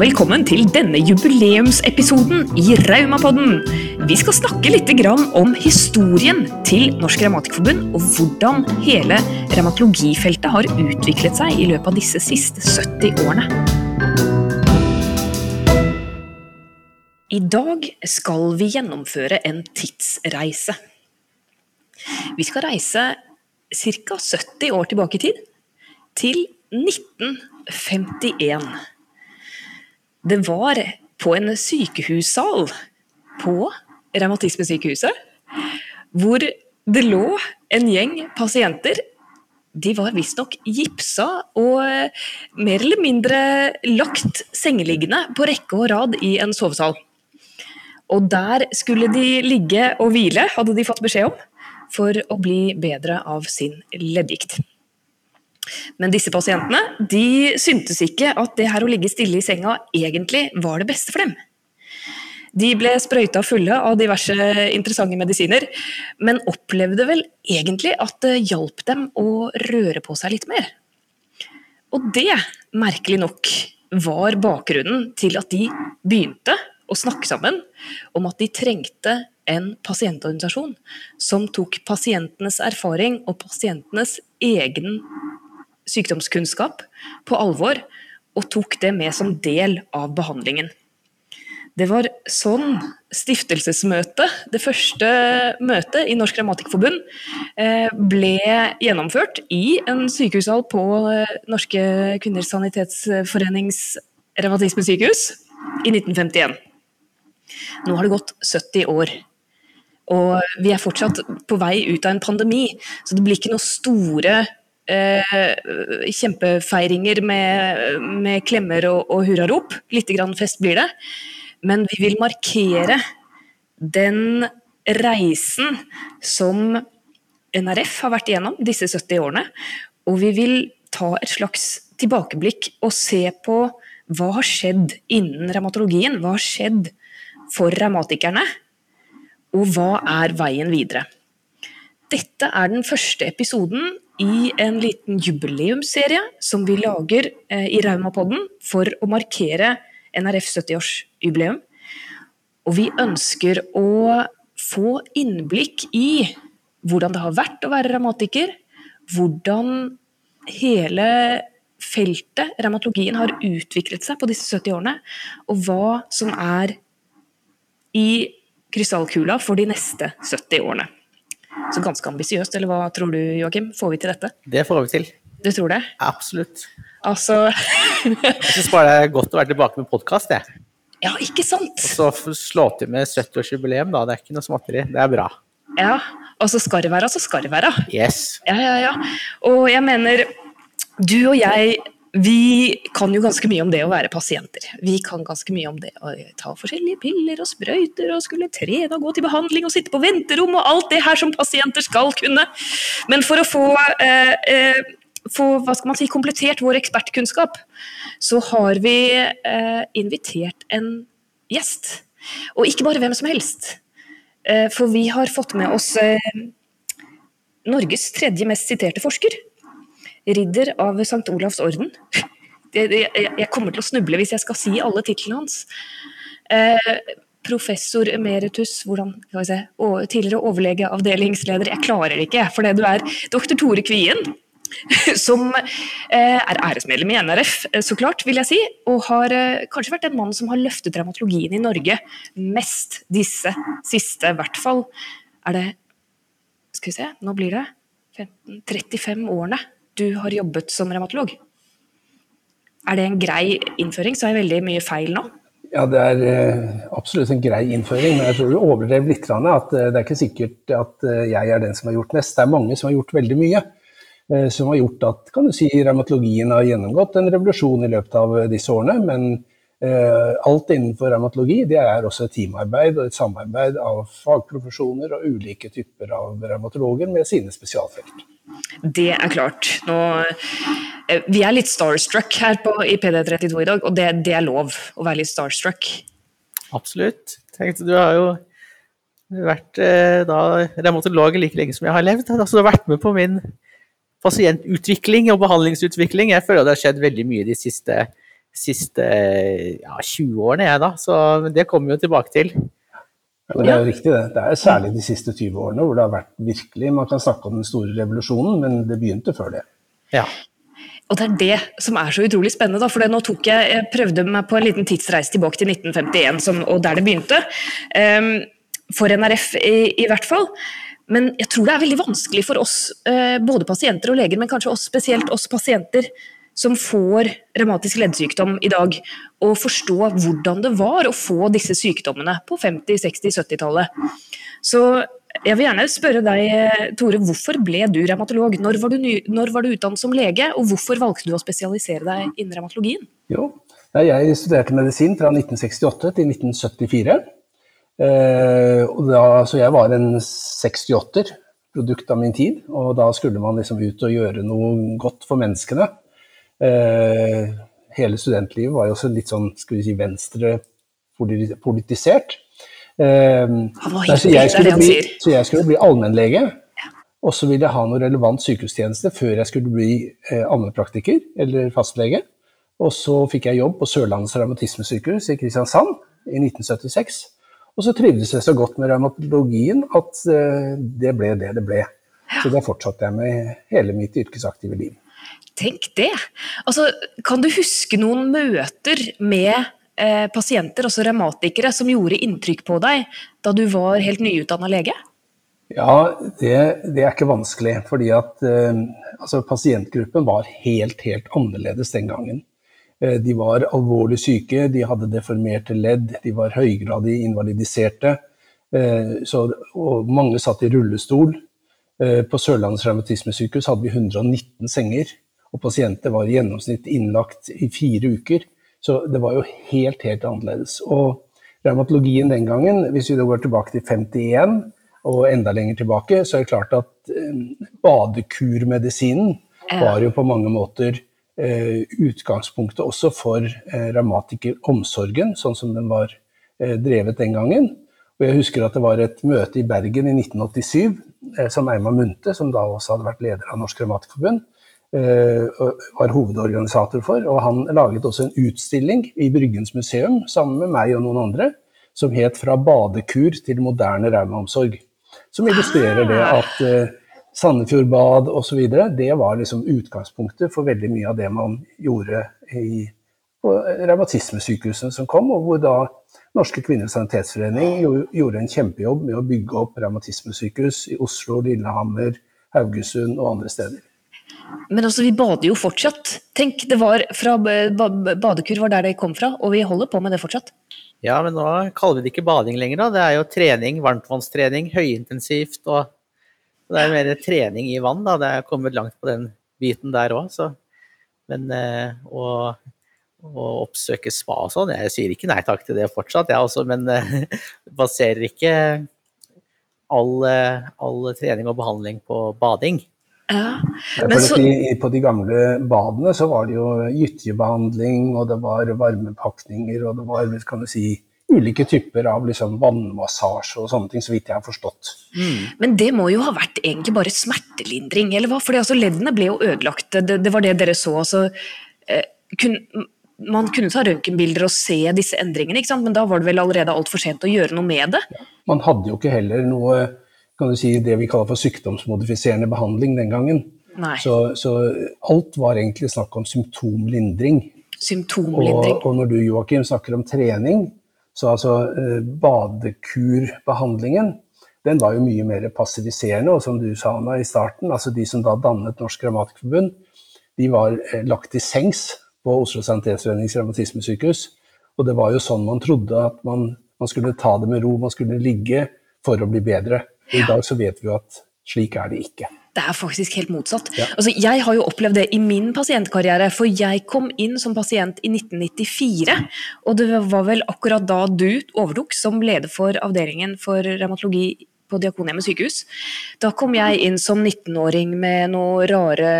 velkommen til denne jubileumsepisoden i Raumapodden. Vi skal snakke litt om historien til Norsk Revmatikerforbund, og hvordan hele revmatologifeltet har utviklet seg i løpet av disse siste 70 årene. I dag skal vi gjennomføre en tidsreise. Vi skal reise ca. 70 år tilbake i tid, til 1951. Det var på en sykehussal på Revmatismesykehuset, hvor det lå en gjeng pasienter. De var visstnok gipsa og mer eller mindre lagt sengeliggende på rekke og rad i en sovesal. Og der skulle de ligge og hvile, hadde de fått beskjed om, for å bli bedre av sin leddgikt. Men disse pasientene de syntes ikke at det her å ligge stille i senga egentlig var det beste for dem. De ble sprøyta fulle av diverse interessante medisiner, men opplevde vel egentlig at det hjalp dem å røre på seg litt mer. Og det, merkelig nok, var bakgrunnen til at de begynte å snakke sammen om at de trengte en pasientorganisasjon som tok pasientenes erfaring og pasientenes egen sykdomskunnskap på alvor, og tok det med som del av behandlingen. Det var sånn stiftelsesmøtet, det første møtet i Norsk Revmatikerforbund, eh, ble gjennomført i en sykehushall på eh, Norske kvinners sanitetsforenings revmatismesykehus i 1951. Nå har det gått 70 år. Og vi er fortsatt på vei ut av en pandemi, så det blir ikke noen store eh, kjempefeiringer med, med, klemmer og, og hurrarop. Litt grann fest blir det. Men vi vil markere den reisen som NRF har vært igjennom disse 70 årene. Og vi vil ta et slags tilbakeblikk og se på hva har skjedd innen revmatologien? Hva har skjedd for revmatikerne? Og hva er veien videre? Dette er den første episoden i en liten jubileumsserie som vi lager eh, i Raumapodden for å markere NRF 70-årsjubileum. Og vi ønsker å få innblikk i hvordan det har vært å være revmatiker, hvordan hele feltet, revmatologien, har utviklet seg på disse 70 årene, og hva som er i krystallkula for de neste 70 årene. Så ganske ambisiøst, eller hva tror du Joakim? Får vi til dette? Det får vi til. Du tror det? Absolutt. Altså Jeg syns bare det er godt å være tilbake med podkast, jeg. Ja, ikke sant? Og så slå til med 70-årsjubileum, da. Det er ikke noe småtteri. Det er bra. Ja. Og så skal det være, så skal det være. Yes. Ja, ja, ja. Og jeg mener, du og jeg vi kan jo ganske mye om det å være pasienter. Vi kan ganske mye om det å ta forskjellige piller og sprøyter og skulle trene og gå til behandling og sitte på venterom og alt det her som pasienter skal kunne. Men for å få, eh, eh, få hva skal man si, komplettert vår ekspertkunnskap, så har vi eh, invitert en gjest. Og ikke bare hvem som helst. Eh, for vi har fått med oss eh, Norges tredje mest siterte forsker ridder av St. Olavs orden. Jeg kommer til å snuble hvis jeg skal si alle titlene hans. Eh, professor emeritus, hvordan, skal vi se, tidligere overlege, avdelingsleder. Jeg klarer det ikke, for det du er doktor Tore Kvien. Som eh, er æresmedlem i NRF, eh, så klart, vil jeg si. Og har kanskje vært den mannen som har løftet dramatologien i Norge mest disse siste, i hvert fall. Er det Skal vi se, nå blir det 15, 35 årene du har jobbet som revmatolog. Er det en grei innføring? Så er jeg veldig mye feil nå? Ja, det er eh, absolutt en grei innføring, men jeg tror du overdrev litt. At eh, det er ikke sikkert at eh, jeg er den som har gjort mest. Det er mange som har gjort veldig mye. Som har gjort at kan du si, revmatologien har gjennomgått en revolusjon i løpet av disse årene. Men alt innenfor revmatologi er også et teamarbeid og et samarbeid av fagprofesjoner og ulike typer av revmatologer med sine spesialfelt. Det er klart. Nå, eh, vi er litt starstruck her på, i PD32 i dag, og det, det, er lov å være litt starstruck. Absolutt. Tenkte, du har jo vært eh, da, revmatolog like lenge som jeg har levd. Altså, du har vært med på min pasientutvikling og behandlingsutvikling. Jeg føler det har skjedd veldig mye de siste siste ja, 20 årene, jeg, da. Så det kommer vi jo tilbake til. Ja, men det er jo riktig, det. Det er særlig de siste 20 årene hvor det har vært virkelig Man kan snakke om den store revolusjonen, men det begynte før det. Ja. Og det er det som er så utrolig spennende. Da, for nå tok jeg, jeg prøvde meg på en liten tidsreise tilbake til 1951, som, og der det begynte. Um, for NRF i, i, hvert fall. Men jeg tror det er veldig vanskelig for oss, uh, både pasienter og leger, men kanskje oss, spesielt oss pasienter som får revmatisk leddsykdom i dag, og forstå hvordan det var å få disse sykdommene på 50-, 60-, 70-tallet. Så jeg vil gjerne spørre deg, Tore, hvorfor ble du revmatolog? Når når var du utdannet som lege, og hvorfor valgte du å spesialisere deg innen revmatologien? Jo, jeg studerte medisin fra 1968 til 1974. Eh, så jeg var en 68-er, produkt av min tid. Og da skulle man liksom ut og gjøre noe godt for menneskene. Eh, hele studentlivet var jo også litt sånn skal vi si, venstre politisert. Eh, er det han sier. Så jeg skulle bli allmennlege. Og så ville jeg ha noe relevant sykehustjeneste før jeg skulle bli eh, allmennpraktiker eller fastlege. Og så fikk jeg jobb på Sørlandets revmatismesykehus i Kristiansand i 1976. Og så trivdes jeg så godt med revmatologien at eh, det ble det det ble. Så det fortsatte jeg med hele mitt yrkesaktive liv. Tenk det! Altså, kan du huske noen møter med eh, pasienter, altså revmatikere, som gjorde inntrykk på deg da du var helt nyutdanna lege? Ja, det, det, er ikke vanskelig. fordi at eh, altså, pasientgruppen var helt, helt annerledes den gangen. Eh, de var alvorlig syke, de hadde deformerte ledd, de var høygradig invalidiserte. Eh, så, og mange satt i rullestol. Eh, på Sørlandets revmatismesykehus hadde vi 119 senger og pasienter var i gjennomsnitt innlagt i fire uker. Så det var jo helt, helt annerledes. Og revmatologien den gangen, hvis vi da går tilbake til 51 og enda lenger tilbake, så er det klart at eh, badekurmedisinen var jo på mange måter eh, utgangspunktet også for revmatikeromsorgen, sånn som den var drevet den gangen. Og jeg husker at det var et møte i Bergen i 1987 eh, som Eima Munthe, som da også hadde vært leder av Norsk Revmatikerforbund, Eh, var hovedorganisator for. Og han laget også en utstilling i Bryggens museum sammen med meg og noen andre som het 'Fra badekur til moderne raumaomsorg'. Som illustrerer det at uh, Sandefjord bad osv. det var liksom utgangspunktet for veldig mye av det man gjorde i på revmatismesykehuset som kom, og hvor da Norske kvinners sanitetsforening gjorde en kjempejobb med å bygge opp revmatismesykehus i Oslo, Lillehammer, Haugesund og andre steder. Men altså, vi bader jo fortsatt. Tenk, det var fra badekur var der det kom fra, og vi holder på med det fortsatt. Ja, men nå kaller vi det ikke bading lenger, da. Det er jo trening, varmtvannstrening, høyintensivt og Det er mer trening i vann, da. Det er kommet langt på den biten der òg, så Men eh, å, oppsøke spa og sånn, jeg sier ikke nei takk til det fortsatt, jeg også, men eh, baserer ikke all, all trening og behandling på bading. Ja. Så... På de gamle badene så var det jo gytjebehandling, og det var varmepakninger, og det var kan du si, ulike typer av liksom vannmassasje og sånne ting, så vidt jeg har forstått. Mm. Men det må jo ha vært egentlig bare smertelindring, eller hva? For altså, leddene ble jo ødelagt, det, det var det dere så. Altså, eh, kun, man kunne ta røntgenbilder og se disse endringene, men da var det vel allerede altfor sent å gjøre noe med det? Ja. Man hadde jo ikke heller noe kan du si, det vi kaller for sykdomsmodifiserende behandling den gangen. Så, så, alt var egentlig snakk om symptomlindring. Symptomlindring. Og, og når du Joakim, snakker om trening, så altså eh, badekurbehandlingen den var jo mye mer passiviserende. Og som du sa Anna, i starten, altså de som da dannet Norsk Grammatikerforbund, de var eh, lagt til sengs på Oslo Sanitetsforenings revmatismesykehus. Og det var jo sånn man trodde at man, man skulle ta det med ro, man skulle ligge for å bli bedre. I dag så vet vi jo at slik er det ikke. Det er faktisk helt motsatt. Ja. Altså, jeg har jo opplevd det i min pasientkarriere, for jeg kom inn som pasient i 1994. Og det var vel akkurat da du overtok som leder for avdelingen for revmatologi på Diakonhjemmet sykehus. Da kom jeg inn som 19-åring med noe rare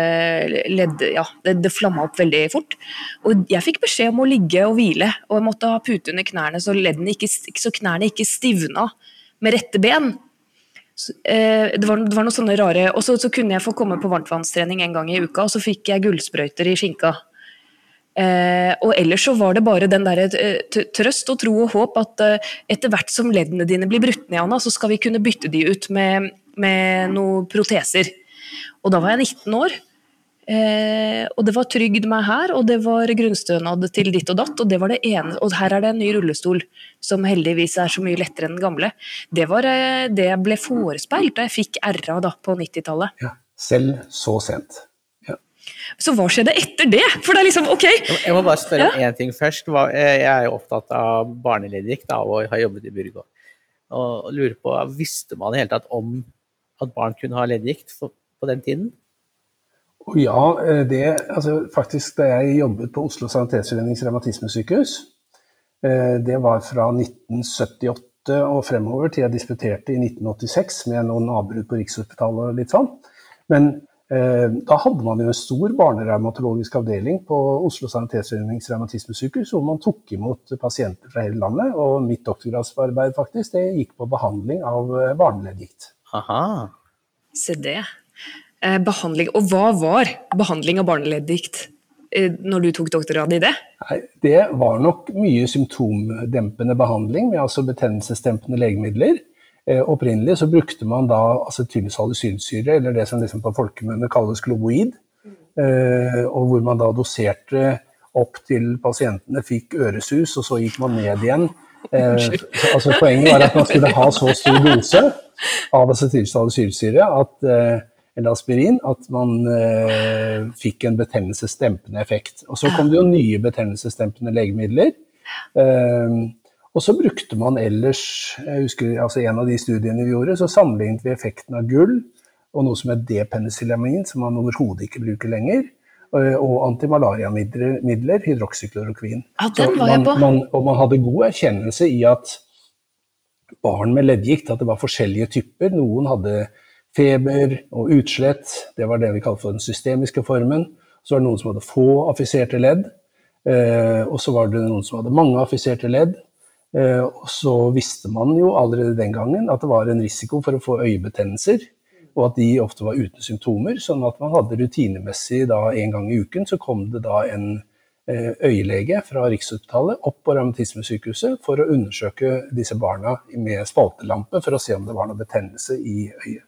ledd Ja, det, det flamma opp veldig fort. Og jeg fikk beskjed om å ligge og hvile, og jeg måtte ha pute under knærne så, ikke, så knærne ikke stivna med rette ben. Eh, det var, det var, noe sånne rare Og så, så, kunne jeg få komme på varmtvannstrening en gang i uka, og så fikk jeg gullsprøyter i skinka. Eh, og ellers så var det bare den der eh, trøst og tro og håp at eh, etter hvert som leddene dine blir brutt ned, Anna, så skal vi kunne bytte de ut med, med noen proteser. Og da var jeg 19 år. Eh, og det var trygd meg her, og det var grunnstønad til ditt og datt. Og det var det ene, og her er det en ny rullestol, som heldigvis er så mye lettere enn den gamle. Det var eh, det jeg ble forespeilt da jeg fikk RA da på 90-tallet. Ja. Selv så sent. Ja. Så hva skjedde etter det? For det er liksom, ok, Jeg må bare spørre om én ting først. Eh, Jeg er jo opptatt av barneleddgikt og har jobbet i Burgå. Og lurer på, Visste man i det hele tatt om at barn kunne ha leddgikt på den tiden? Og ja, eh, det, altså faktisk da jeg jobbet på Oslo Sanitetsforenings revmatismesykehus, eh, det var fra 1978 og fremover til jeg disputerte i 1986 med noen avbrudd på Rikshospitalet og litt sånn. Men da hadde man jo en stor barnerevmatologisk avdeling på Oslo Sanitetsforenings revmatismesykehus, hvor man tok imot pasienter fra hele landet. Og mitt doktorgradsarbeid faktisk, det gikk på behandling av eh, barneleddgikt. Aha. se det. Eh, behandling, og hva var behandling av barneleddgikt eh, når du tok doktorgrad i det? Nei, det var nok mye symptomdempende behandling med altså betennelsesdempende legemidler. Eh, opprinnelig så brukte man da acetylsalicylsyre, eller det som liksom på folkemunne kalles globoid. Eh, og hvor man da doserte opp til pasientene fikk øresus, og så gikk man ned igjen. Eh, altså Poenget var at man skulle ha så stor dose av acetylsalicylsyre at, eller aspirin at man eh, fikk en betennelsesdempende effekt. Og så kom det jo nye betennelsesdempende legemidler. Eh, og så brukte man ellers jeg husker altså En av de studiene vi gjorde, så sammenlignet vi effekten av gull og noe som er depenicillamine, som man overhodet ikke bruker lenger, eh, og antimalariamidler, midler, hydroksyklorokvin. Ja, den var jeg på. Man, og man hadde god erkjennelse i at barn med leddgikt, at det var forskjellige typer. Noen hadde feber og utslett, det var det vi kalte for den systemiske formen. Så var det noen som hadde få affiserte ledd, eh, og så var det noen som hadde mange affiserte ledd. Eh, og så visste man jo allerede den gangen at det var en risiko for å få øyebetennelser, og at de ofte var uten symptomer, sånn at man hadde rutinemessig da en gang i uken så kom det da en eh, øyelege fra Rikshospitalet opp på revmatismesykehuset for å undersøke disse barna med spaltelampe for å se om det var noe betennelse i øyet.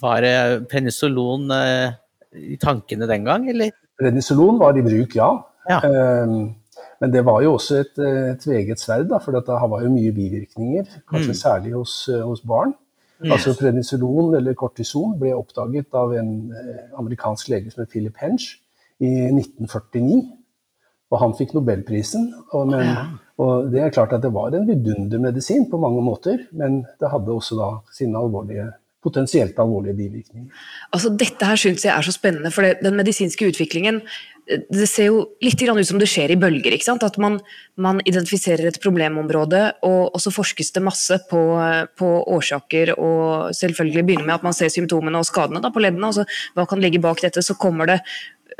Var det penicillon eh, i tankene den gang, eller? Prednisolon var i bruk, ja. Ja. Ehm, Men det var jo også et, eh, tveget sverd, da, for det var jo mye bivirkninger. Kanskje særlig hos, eh, hos barn. Altså Prednisolon eller kortison ble oppdaget av en eh, amerikansk lege som het Philip Hench i 1949. Og han fikk nobelprisen. Og, men, og det er klart at det var en vidundermedisin på mange måter, men det hadde også da sine alvorlige, potensielt alvorlige bivirkninger. Altså, dette her syns jeg er så spennende, for den medisinske utviklingen det ser jo litt ut som det skjer i bølger. At man, man identifiserer et problemområde, og, og så forskes det masse på, på årsaker, og selvfølgelig begynner med at man ser symptomene og skadene da, på leddene. altså Hva kan ligge bak dette? Så kommer det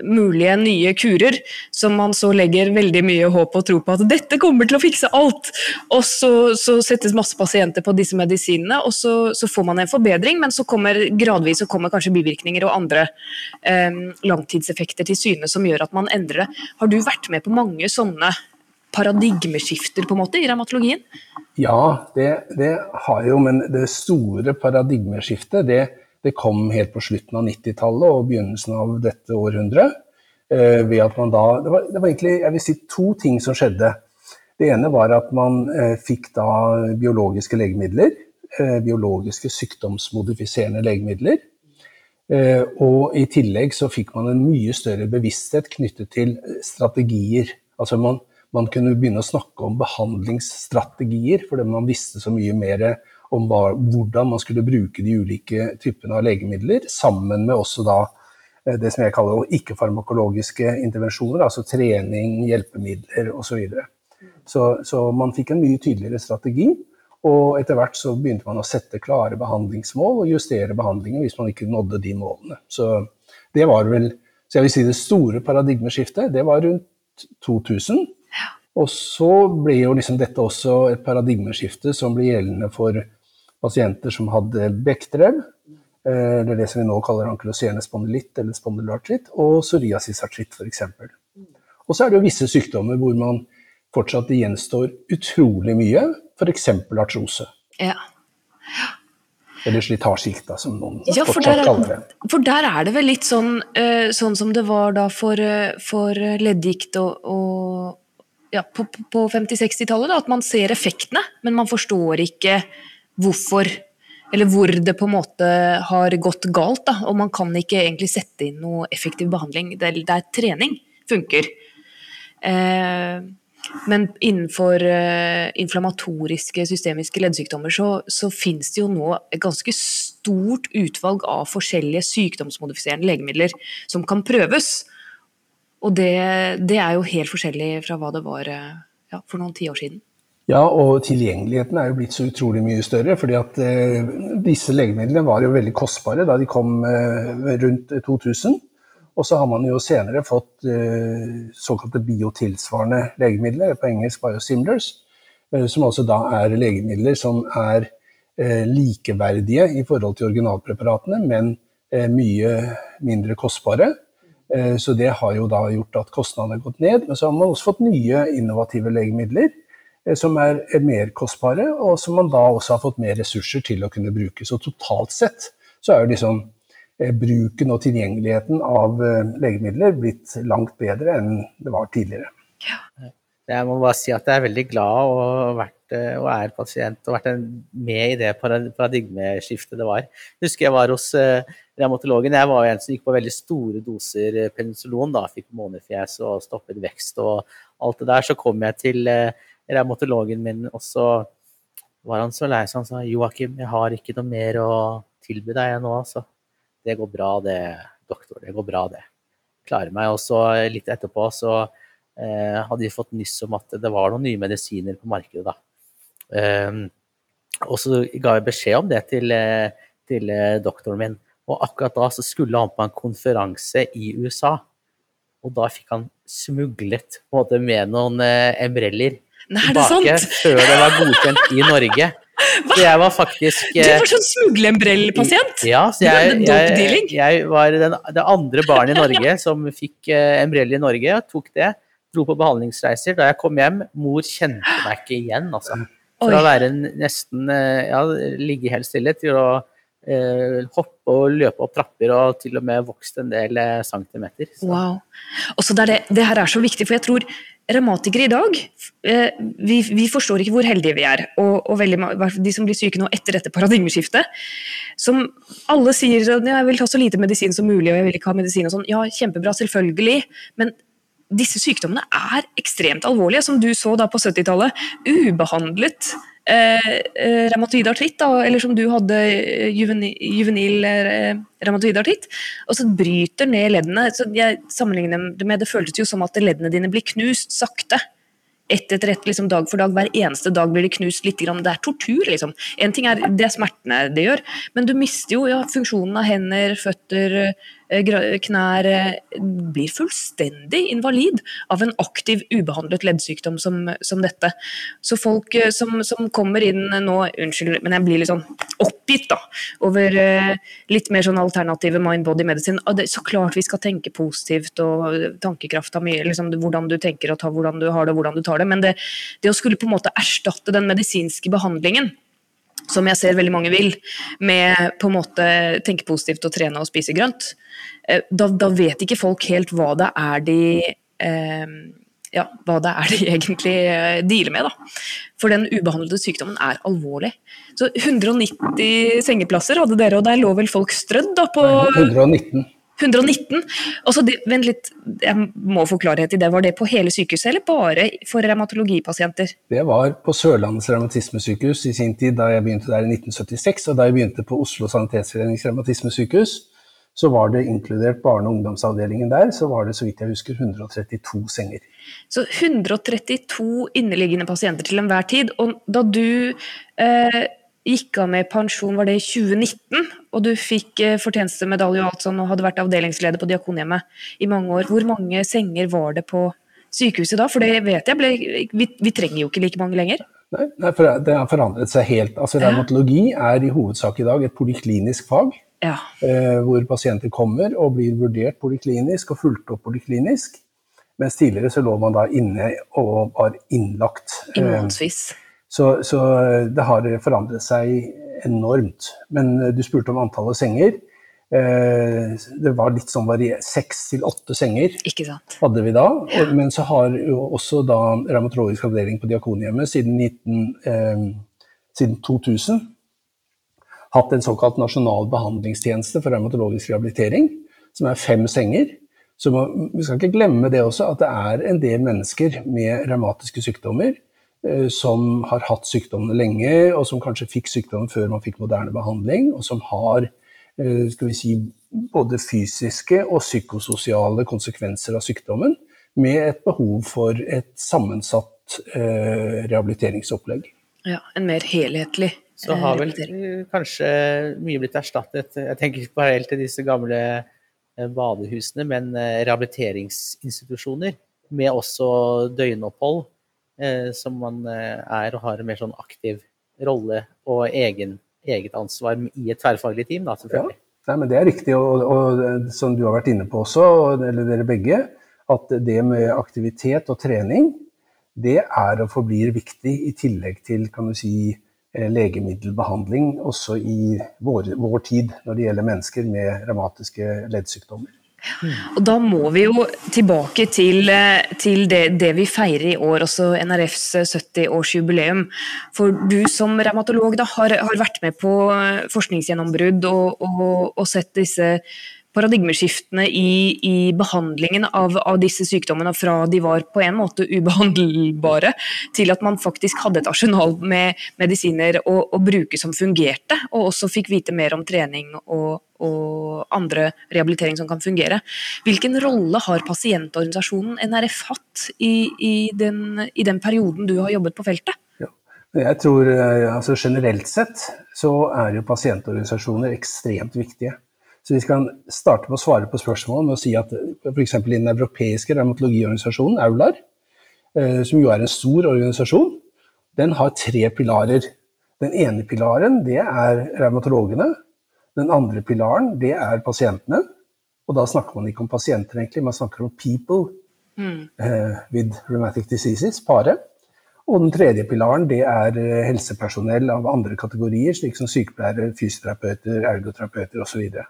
mulige nye kurer, som man så legger veldig mye håp og tro på at dette kommer til å fikse alt. Og så, så settes masse pasienter på disse medisinene, og så, så får man en forbedring, men så kommer gradvis så kommer kanskje bivirkninger og andre eh, langtidseffekter til syne som gjør at man endrer det. Har du vært med på mange sånne paradigmeskifter på en måte i revmatologien? Ja, det, det har jo, men det store paradigmeskiftet det, det kom helt på slutten av 90-tallet og begynnelsen av dette århundret. Eh, ved at man da, det var, det var egentlig jeg vil si, to ting som skjedde. Det ene var at man eh, fikk da biologiske legemidler. Eh, biologiske sykdomsmodifiserende legemidler. Og i tillegg så fikk man en mye større bevissthet knyttet til strategier. Altså man, man kunne begynne å snakke om behandlingsstrategier, fordi man visste så mye mer om hva, hvordan man skulle bruke de ulike typene av legemidler, sammen med også da eh, det som jeg kaller ikke-farmakologiske intervensjoner, altså trening, hjelpemidler osv. Så, videre. så Så man fikk en mye tydeligere strategi. Og etter hvert så begynte man å sette klare behandlingsmål og justere behandlingen hvis man ikke nådde de målene. Så det var vel så jeg vil si det store paradigmeskiftet, det var rundt 2000. Og så ble jo liksom dette også et paradigmeskifte som ble gjeldende for pasienter som hadde bekktrev, eh, eller det som vi nå kaller ankyloserende spondylitt eller spondylartritt, og psoriasisartritt f.eks. Og så er det jo visse sykdommer hvor man fortsatt gjenstår utrolig mye, f.eks. artrose. Ja. Eller slitasjegikta, som noen Ja, for fortsatt der, kaller det. for der er det vel litt sånn, eh, sånn som det var da for, eh, for leddgikt og, og ja, på, på 50-60-tallet, at man ser effektene, men man forstår ikke hvorfor, eller hvor det på en måte har gått galt. Da, og man kan ikke egentlig sette inn noe effektiv behandling der, der trening funker. Eh, men innenfor eh, inflammatoriske systemiske leddsykdommer så, så finnes det jo nå et ganske stort utvalg av forskjellige sykdomsmodifiserende legemidler som kan prøves. Og det, det er jo helt forskjellig fra hva det var eh, ja, for noen tiår siden. Ja, og tilgjengeligheten er jo blitt så utrolig mye større. fordi at eh, disse legemidlene var jo veldig kostbare da de kom eh, rundt 2000. Og så har man jo senere fått eh, såkalte biotilsvarende legemidler, på engelsk biosimilars, eh, som altså da er legemidler som er eh, likeverdige i forhold til originalpreparatene, men eh, mye mindre kostbare. Så det har jo da gjort at kostnadene har gått ned. Men så har man også fått nye innovative legemidler som er er mer kostbare, og som man da også har fått mer ressurser til å kunne bruke. Så totalt sett så er jo liksom eh, bruken og tilgjengeligheten av eh, legemidler blitt langt bedre enn det var tidligere. Jeg må bare si at jeg er veldig glad og, vært, eh, og er pasient og vært med i det paradigmeskiftet det var. Jeg husker jeg var hos eh, revmatologen. Jeg var jo en som gikk på veldig store doser eh, penicillin. da, Fikk månefjes og stoppet vekst og alt det der. Så kom jeg til eh, revmatologen min, og så var han så lei seg. Han sa Joakim, jeg har ikke noe mer å tilby deg nå, altså. Det går bra det, doktor. Det går bra, det. Klarer meg. Og så litt etterpå så eh, hadde vi fått nyss om at det var noen nye medisiner på markedet. da. Ehm, og så ga jeg beskjed om det til, eh, til eh, doktoren min. Og akkurat da så skulle han på en konferanse i USA. Og da fikk han smuglet på en måte med noen eh, Nei, er det tilbake sant? før det var godkjent i Norge. Så jeg var faktisk Du eh, var sånn smugleembrell-pasient! ja, så jeg, jeg, jeg var den, det andre barnet i Norge som fikk eh, Embrell i Norge, og tok det, dro på behandlingsreiser. Da jeg kom hjem, mor kjente meg ikke igjen, altså. Fra å være nesten eh, ja, ligge helt stille til å eh, hoppe og løpe opp trapper og til og med vokst en del centimeter. Så. Wow. Og så er det, det her er så viktig, for jeg tror revmatikere i dag eh, vi, vi forstår ikke hvor heldige vi er. Og, og veldig, de som blir syke nå etter dette paradigmeskiftet, som alle sier at jeg vil ta så lite medisin som mulig, og jeg vil ikke ha medisin og sånn. Ja, kjempebra, selvfølgelig. Men disse sykdommene er ekstremt alvorlige, som du så da på 70-tallet. Ubehandlet eh, eh, revmatoid artritt, da, eller som du hadde juvenil, juvenil eh, revmatoid artritt. Og så bryter ned leddene. Så jeg sammenligner det med Det føltes jo som at leddene dine blir knust sakte. Ett etter ett, liksom dag for dag. Hver eneste dag blir det knust litt. Grann. Det er tortur, liksom. En ting er det er smertene det gjør, men du mister jo ja, funksjonen av hender, føtter, eh, knær eh, Blir fullstendig invalid av en aktiv, ubehandlet leddsykdom som, som dette. Så folk eh, som, som kommer inn nå Unnskyld, men jeg blir litt sånn oppgitt da, over eh, litt mer sånn alternative mind-body det, så klart vi skal tenke positivt, og tankekraft har mye liksom, Hvordan du tenker og hvordan du har det, og hvordan du tar det. Men det, det å skulle på en måte erstatte den medisinske behandlingen som jeg ser veldig mange vil, med på en måte tenke positivt og trene og spise grønt, eh, da, da vet ikke folk helt hva det er de eh, ja, hva det er de egentlig eh, dealer med. Da. For den ubehandlede sykdommen er alvorlig. Så 190 sengeplasser hadde dere, og der lå vel folk strødd da på 119. 119. Og så, vent litt, jeg må få klarhet i det. Var det på hele sykehuset, eller bare for revmatologipasienter? Det var på Sørlandets revmatismesykehus i sin tid, da jeg begynte der i 1976. Og da jeg begynte på Oslo Sanitetsforenings revmatismesykehus, så var det inkludert barne- og ungdomsavdelingen der, så var det så vidt jeg husker 132 senger. Så 132 inneliggende pasienter til enhver tid. Og da du eh, gikk av med pensjon, var det i 2019, og du fikk eh, fortjenestemedalje og alt sånn, og hadde vært avdelingsleder på Diakonhjemmet i mange år, hvor mange senger var det på sykehuset da? For det vet jeg, ble, vi, vi trenger jo ikke like mange lenger. Nei, det har forandret seg helt. Altså Revmatologi er i hovedsak i dag et poliklinisk fag, Ja. eh, hvor pasienter kommer og blir vurdert poliklinisk og fulgt opp poliklinisk. Mens tidligere så lå man da inne og var innlagt. I Eh. Så, så det har forandret seg enormt. Men eh, du spurte om antallet senger. Eh, Det var litt sånn. Seks til åtte senger Ikke sant. hadde vi da. Ja. men så har jo også da revmatologisk avdeling på Diakonhjemmet siden, 19, eh, siden 2000 hatt en såkalt nasjonal behandlingstjeneste for revmatologisk rehabilitering, som er fem senger. Så må, vi skal ikke glemme det også, at det er en del mennesker med revmatiske sykdommer eh, som har hatt sykdommene lenge, og som kanskje fikk sykdommen før man fikk moderne behandling, og som har eh, skal vi si, både fysiske og psykososiale konsekvenser av sykdommen, med et behov for et sammensatt eh, rehabiliteringsopplegg. Ja, En mer helhetlig Så eh, har vel eh, kanskje mye blitt erstattet. Jeg tenker ikke parallelt til disse gamle eh, badehusene, men eh, rehabiliteringsinstitusjoner med også døgnopphold, eh, som man eh, er og har en mer sånn aktiv rolle og egen, eget ansvar i et tverrfaglig team, da, selvfølgelig. Nei, men Det er riktig, og, og som du har vært inne på også, eller dere begge, at det med aktivitet og trening, det er og forblir viktig i tillegg til kan du si, eh, legemiddelbehandling også i vår, vår tid når det gjelder mennesker med revmatiske leddsykdommer. Og da må vi jo tilbake til, eh, til det, det vi feirer i år, også NRFs 70-årsjubileum. For du som revmatolog har, har vært med på eh, forskningsgjennombrudd og, og, og sett disse paradigmeskiftene i, i behandlingen av, av disse sykdommene fra de var på en måte ubehandlbare, til at man faktisk hadde et arsenal med medisiner å, å bruke som fungerte, og også fikk vite mer om trening og, og andre rehabilitering som kan fungere. Hvilken rolle har pasientorganisasjonen NRF hatt i, i, den, i den perioden du har jobbet på feltet? Jeg tror eh, altså Generelt sett så er jo pasientorganisasjoner ekstremt viktige. Så Vi skal starte med å svare på spørsmålet med å si at f.eks. i den europeiske revmatologiorganisasjonen, EULAR, eh, som jo er en stor organisasjon, den har tre pilarer. Den ene pilaren det er revmatologene. Den andre pilaren det er pasientene. Og da snakker man ikke om pasienter, egentlig, man snakker om people eh, with rheumatic diseases, pare. Og den tredje pilaren det er eh, helsepersonell av andre kategorier, slik som sykepleiere, fysioterapeuter, ergoterapeuter osv.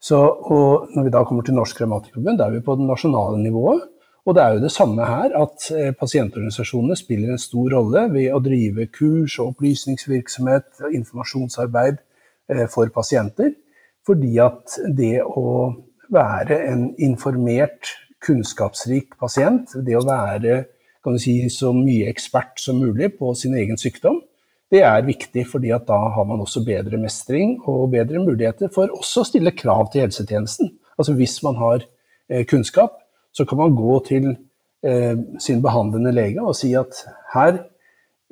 Så og når vi da kommer til Norsk Revmatikerforbund, da er vi på det nasjonale nivået. Og det er jo det samme her, at eh, pasientorganisasjonene spiller en stor rolle ved å drive kurs og opplysningsvirksomhet og informasjonsarbeid eh, for pasienter. Fordi at det å være en informert, kunnskapsrik pasient, det å være si, så mye ekspert som mulig på sin egen sykdom, det er viktig, fordi at da har man også bedre mestring og bedre muligheter for også å stille krav til helsetjenesten. Altså Hvis man har eh, kunnskap, så kan man gå til eh, sin behandlende lege og si at her,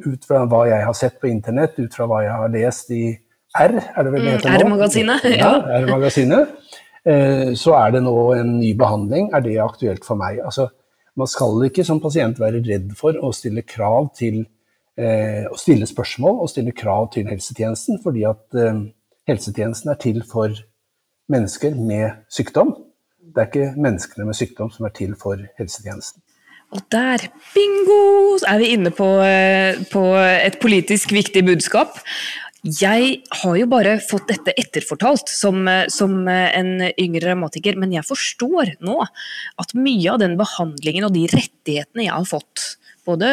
ut fra hva jeg har sett på internett, ut fra hva jeg har lest i R, er det vel det Mm, heter nå? R-magasinet, Ja. R-magasinet. Eh, så er det nå en ny behandling. Er det aktuelt for meg? Altså, man skal ikke som pasient være redd for å stille krav til eh, å stille spørsmål og stille krav til helsetjenesten, fordi at eh, helsetjenesten er til for mennesker med sykdom. Det er ikke menneskene med sykdom som er til for helsetjenesten. Og der, bingo, er vi inne på, eh, på et politisk viktig budskap. Jeg har jo bare fått dette etterfortalt som, eh, som eh, en yngre revmatiker, men jeg forstår nå at mye av den behandlingen og de rettighetene jeg har fått, både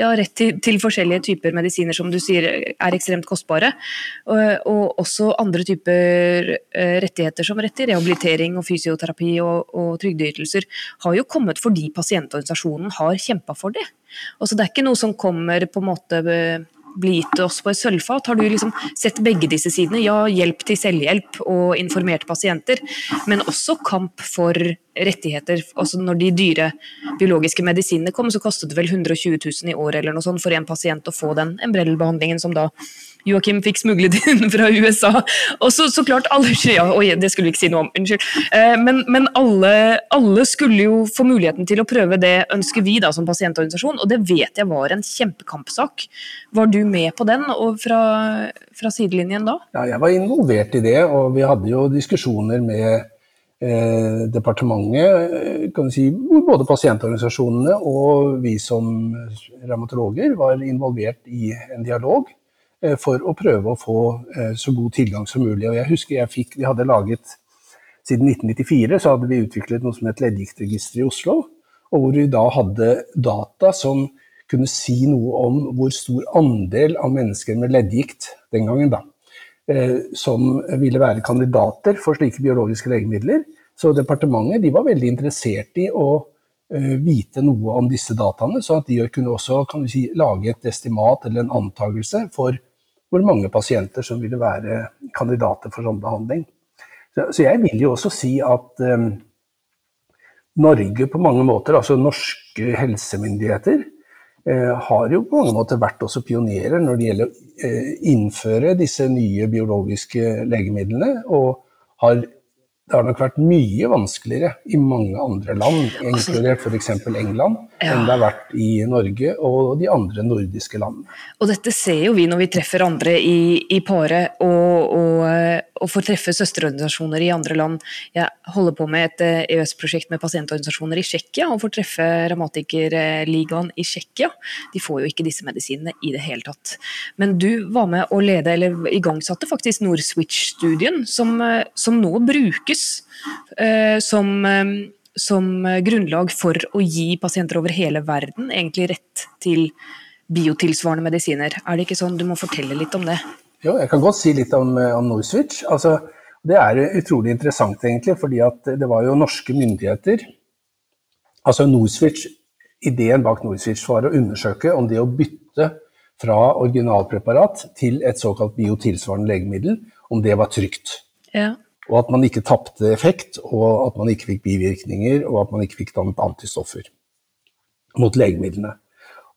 ja, rett til, til forskjellige typer medisiner som du sier er ekstremt kostbare, og, og også andre typer eh, rettigheter som rett til rehabilitering og fysioterapi og, og trygdeytelser, har jo kommet fordi pasientorganisasjonen har kjempa for det. Altså, det er ikke noe som kommer på en måte gitt oss på et sølvfat. Har du liksom sett begge disse sidene? Ja, hjelp til selvhjelp og informerte pasienter, men også kamp for rettigheter. Altså når de dyre biologiske medisinene kom, så kostet det vel 120 000 i året eller noe sånt for en pasient å få den Embrell-behandlingen som da Joakim fikk smuglet inn fra USA. Og så, så klart alle ja, Oi, det skulle vi ikke si noe om, unnskyld. Eh, Men, men alle, alle skulle jo få muligheten til å prøve det, ønsker vi da som pasientorganisasjon, og det vet jeg var en kjempekampsak. Var du med på den, og fra, fra sidelinjen da? Ja, jeg var involvert i det, og vi hadde jo diskusjoner med eh, departementet, eh, si, hvor både pasientorganisasjonene og vi som revmatologer var involvert i en dialog for å prøve å få eh, så god tilgang som mulig. Og jeg husker jeg fikk, vi hadde laget siden 1994 så hadde vi utviklet noe som het leddgiktregister i Oslo, og hvor vi da hadde data som kunne si noe om hvor stor andel av mennesker med leddgikt den gangen da, eh, som ville være kandidater for slike biologiske legemidler. Så departementet de var veldig interessert i å eh, vite noe om disse dataene, så at de kunne også si, lage et estimat eller en antakelse for hvor mange pasienter som ville være kandidater for sånn behandling. Så, så jeg vil jo også si at um, Norge på mange måter, altså norske helsemyndigheter, eh, har jo på mange måter vært også pionerer når det gjelder å eh, innføre disse nye biologiske legemidlene, og har det har nok vært mye vanskeligere i mange andre land, altså- inkludert f.eks. England, ja. enn det har vært i Norge og de andre nordiske landene. Og dette ser jo vi når vi treffer andre i, i paret og, og, og, får treffe søsterorganisasjoner i andre land. Jeg holder på med et EØS-prosjekt med pasientorganisasjoner i Tsjekkia og får treffe Revmatikerligaen i Tsjekkia. De får jo ikke disse medisinene i det hele tatt. Men du var med å lede, eller igangsatte faktisk Nordswitch-studien, som, som nå brukes eh, som, eh, som grunnlag for å gi pasienter over hele verden egentlig rett til biotilsvarende medisiner. Er det ikke sånn? Du må fortelle litt om det. Jo, jeg kan godt si litt om, eh, om Nordswitch. Altså, det er utrolig interessant, egentlig, fordi det var jo norske myndigheter Altså Nordswitch, Ideen bak Nordswitch var å undersøke om det å bytte fra originalpreparat til et såkalt biotilsvarende legemiddel, om det var trygt. Ja og at man ikke tapte effekt, og at man ikke fikk bivirkninger, og at man ikke fikk dannet antistoffer mot legemidlene.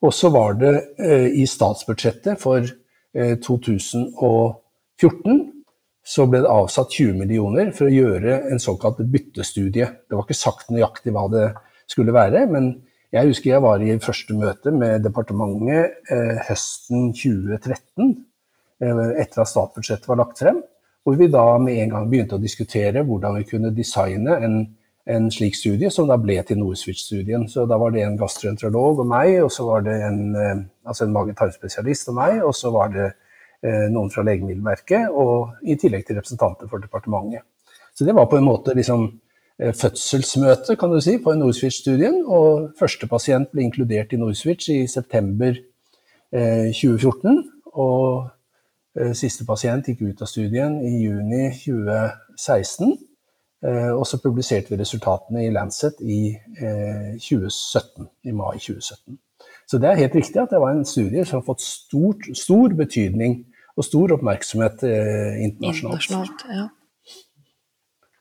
Og så var det eh, i statsbudsjettet for 2014 så ble det avsatt 20 millioner for å gjøre en såkalt byttestudie. Det var ikke sagt nøyaktig hva det skulle være, men jeg husker jeg var i første møte med departementet eh, høsten 2013, eh, etter at statsbudsjettet var lagt frem. Hvor vi da med en gang begynte å diskutere hvordan vi kunne designe en, en slik studie, som da ble til Nordswitch-studien. Så da var det en gastroenterolog og meg, og så var det en, eh, altså en mage-tarmspesialist og meg, og så var det eh, noen fra Legemiddelverket, og i tillegg til representanter for departementet. Så det var på en måte liksom eh, fødselsmøte, kan du si, på Nordswitch-studien. Og første pasient ble inkludert i Nordswitch i september eh, 2014. Og Eh, siste pasient gikk ut av studien i juni 2016. Eh, og så publiserte vi resultatene i Lancet i 2017, eh, i mai 2017. Så det er helt riktig at det var en studie som har fått stort, stor betydning og stor oppmerksomhet internasjonalt. internasjonalt ja.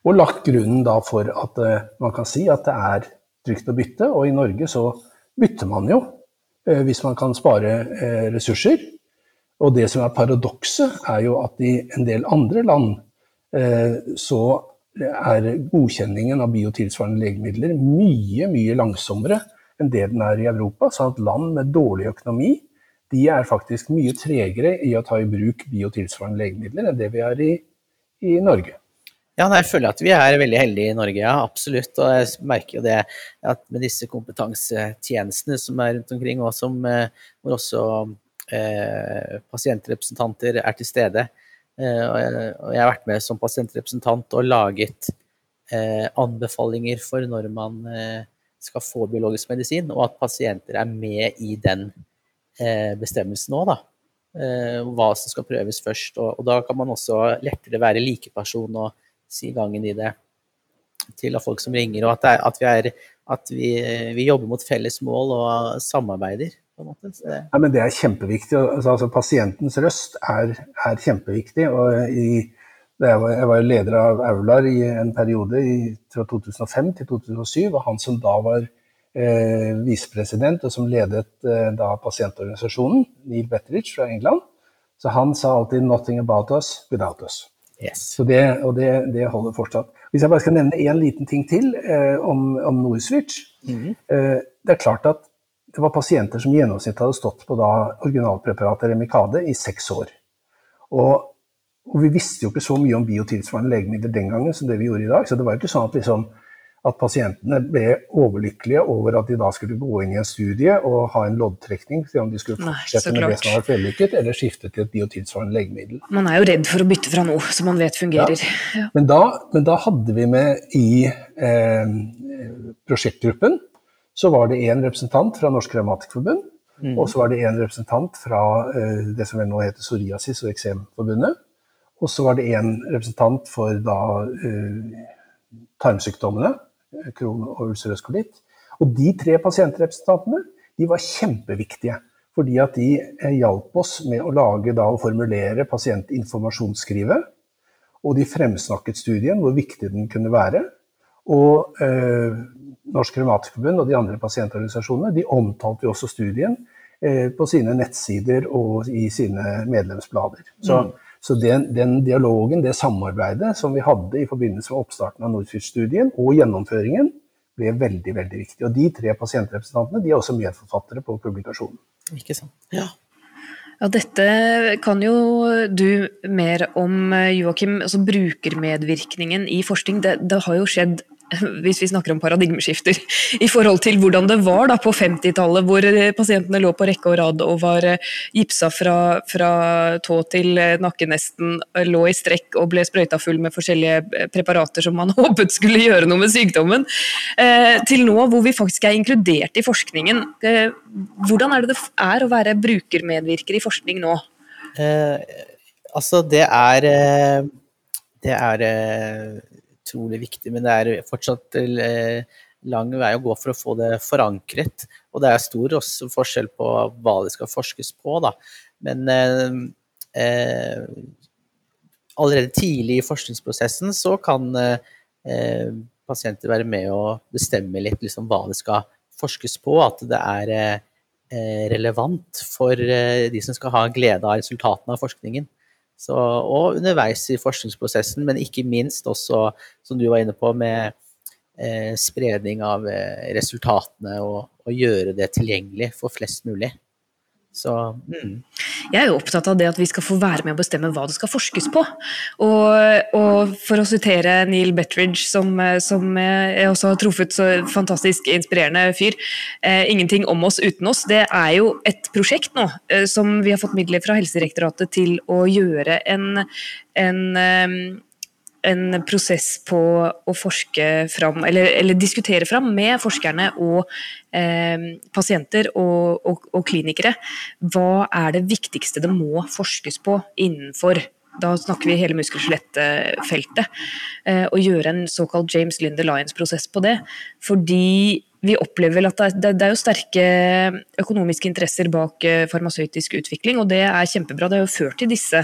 Og lagt grunnen da for at man kan si at det er trygt å bytte, og i Norge så bytter man jo hvis man kan spare ressurser. Og det som er paradokset, er jo at i en del andre land eh, så er godkjenningen av biotilsvarende legemidler mye, mye langsommere enn det den er i Europa. sånn at land med dårlig økonomi de er faktisk mye tregere i å ta i bruk biotilsvarende legemidler enn det vi er i, i Norge. Ja, jeg føler at vi er veldig heldige i Norge, ja, absolutt. Og jeg merker jo det at med disse kompetansetjenestene som er rundt omkring, og som, eh, hvor også eh, pasientrepresentanter er til stede. Eh, og, jeg, har vært med som pasientrepresentant og laget eh, anbefalinger for når man eh, skal få biologisk medisin, og at pasienter er med i den bestemmelsen òg, da. Hva som skal prøves først. Og, da kan man også lettere være likeperson og si gangen i det til folk som ringer, og at, er, at, vi, er, at vi, vi, jobber mot felles mål og samarbeider Ja, men det er kjempeviktig. Altså, altså pasientens røst er, er kjempeviktig. og i, jeg var, jeg var leder av Aular i en periode i, fra 2005 til 2007. og Han som da var eh, visepresident, og som ledet eh, da pasientorganisasjonen, Neil Betteridge fra England, så han sa alltid 'nothing about us without us'. Yes. Så det, og det, det, holder fortsatt. Hvis jeg bare skal nevne én liten ting til eh, om, om Norwich Mm eh, det er klart at det var pasienter som i gjennomsnitt hadde stått på da originalpreparatet Remikade i seks år. Og Og vi visste jo ikke så mye om biotilsvarende legemidler den gangen som det vi gjorde i dag. Så det var jo ikke sånn at, liksom, at pasientene ble overlykkelige over at de da skulle gå inn i en studie og ha en loddtrekning, se om de skulle fortsette Nei, med det som hadde vært vellykket, eller skifte til et biotilsvarende legemiddel. Man er jo redd for å bytte fra noe som man vet fungerer. Ja. Men da, men da hadde vi med i eh, prosjektgruppen så var det én representant fra Norsk Revmatikerforbund, og så var det én representant fra eh, det som vel nå heter Psoriasis- og Eksemforbundet. Og så var det én representant for da eh, tarmsykdommene, kron og ulcerøs kolitt. Og de tre pasientrepresentantene de var kjempeviktige. Fordi at de eh, hjalp oss med å lage da, og formulere pasientinformasjonsskrivet. Og de fremsnakket studien, hvor viktig den kunne være. Og eh, Norsk Revmatikerforbund og de andre pasientorganisasjonene de omtalte jo også studien eh, på sine nettsider og i sine medlemsblader. Så, så den, den dialogen, det samarbeidet som vi hadde i forbindelse med oppstarten av Nordfyrst-studien og gjennomføringen, ble veldig veldig viktig. Og De tre pasientrepresentantene de er også medforfattere på publikasjonen. Ikke sant? Ja. Ja, dette kan jo du mer om, eh, Joakim. Altså brukermedvirkningen i forskning. Det, det har jo skjedd hvis vi snakker om paradigmeskifter, i forhold til hvordan det var da på 50-tallet, hvor eh, pasientene lå på rekke og rad og var eh, gipsa fra, fra tå til eh, nakke nesten, lå i strekk og ble sprøyta full med forskjellige preparater som man håpet skulle gjøre noe med sykdommen, til nå hvor vi faktisk er inkludert i forskningen. Hvordan er det det er å være brukermedvirker i forskning nå? Eh, altså, det er Det er utrolig viktig, men det er fortsatt eh, lang vei å gå for å få det forankret. Og det er stor også forskjell på hva det skal forskes på, da. Men eh, eh, allerede tidlig i forskningsprosessen så kan eh, pasienter være med å bestemme litt liksom, hva det skal forskes på. At det er eh, eh, relevant for de som skal ha glede av resultatene av forskningen. Så, og underveis i forskningsprosessen, men ikke minst også, som du var inne på, med eh, spredning av eh, resultatene og, og gjøre det tilgjengelig for flest mulig. Så mm. Jeg er jo opptatt av det at vi skal få være med å bestemme hva det skal forskes på. Og, og for å sitere Neil Betridge, som, eh, som eh, jeg også har truffet, så fantastisk inspirerende fyr. Eh, 'Ingenting om oss uten oss' det er jo et prosjekt nå eh, som vi har fått midler fra Helsedirektoratet til å gjøre en, en eh, en prosess på å forske fram, eller, eller diskutere fram med forskerne og eh, pasienter og, og, og klinikere. Hva er det viktigste det må forskes på innenfor da snakker vi hele muskel- og skjelettfeltet. Eh, og gjøre en såkalt James Linder Lions-prosess på det. Fordi vi opplever vel at det, er jo sterke økonomiske interesser bak eh, farmasøytisk utvikling, og det er kjempebra. Det har jo ført til disse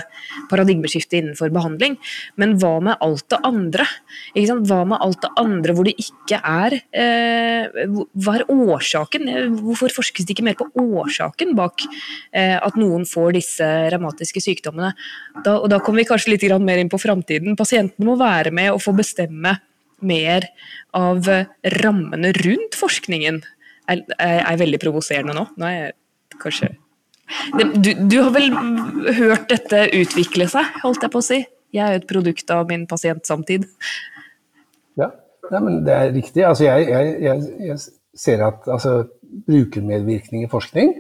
paradigmeskiftene innenfor behandling. Men hva med alt det andre? Hva med alt det andre hvor det ikke er eh, Hva er årsaken? Hvorfor forskes det ikke mer på årsaken bak eh, at noen får disse revmatiske sykdommene? Da, og da kommer vi kanskje litt mer inn på framtiden. Pasientene må være med og få bestemme mer av rammene rundt forskningen. Er, er, veldig provoserende nå. Nå er jeg kanskje du, du har vel hørt dette utvikle seg, holdt jeg på å si? Jeg er jo et produkt av min pasientsamtid. Ja, Nei, men det er riktig. Altså, jeg, jeg, jeg ser at altså, brukermedvirkning i forskning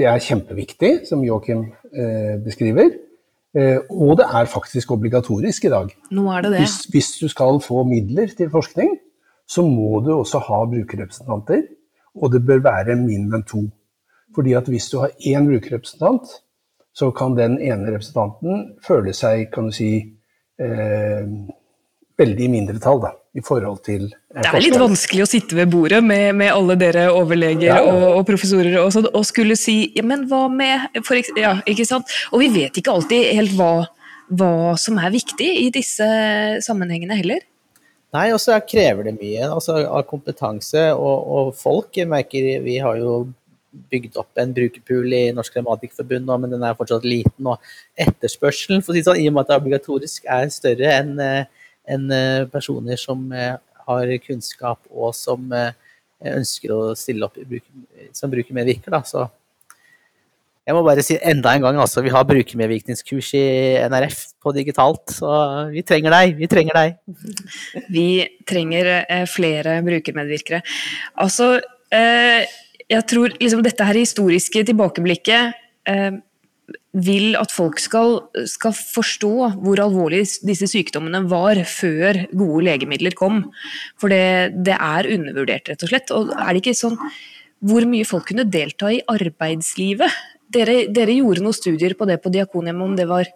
det er kjempeviktig, som Joakim eh, beskriver. Eh, og det er faktisk obligatorisk i dag. Nå er det det. Hvis, hvis du skal få midler til forskning, så må du også ha brukerrepresentanter. Og det bør være minimum to. Fordi at hvis du har én brukerrepresentant, så kan den ene representanten føle seg, kan du si, eh, veldig i mindretall da, i forhold til eh, Det er litt vanskelig å sitte ved bordet med, med alle dere overleger Ja. og, og professorer og, sånt, og skulle si ja, men hva med for, ja, ikke sant? Og vi vet ikke alltid helt hva, hva som er viktig i disse sammenhengene heller. Nei, og så krever det mye altså, av kompetanse og, og folk. Jeg merker Vi har jo bygd opp en brukerpool i Norsk Revmatikerforbund nå, men den er fortsatt liten. Og etterspørselen, for å si sånn, i og med at det er obligatorisk, er større enn eh, enn, eh, personer som eh, har kunnskap og som eh, ønsker å stille opp som brukermedvirker. Da. Så Jeg må bare si enda en gang, altså, vi har brukermedvirkningskurs i NRF på digitalt, så vi trenger deg. Vi trenger deg. Vi trenger flere brukermedvirkere. Altså, jeg tror liksom dette her historiske tilbakeblikket vil at folk skal, skal, forstå hvor alvorlig disse sykdommene var før gode legemidler kom. For det, det er undervurdert, rett og slett. Og er det ikke sånn hvor mye folk kunne delta i arbeidslivet dere, dere, gjorde noen studier på det på Diakonhjemmet, om det var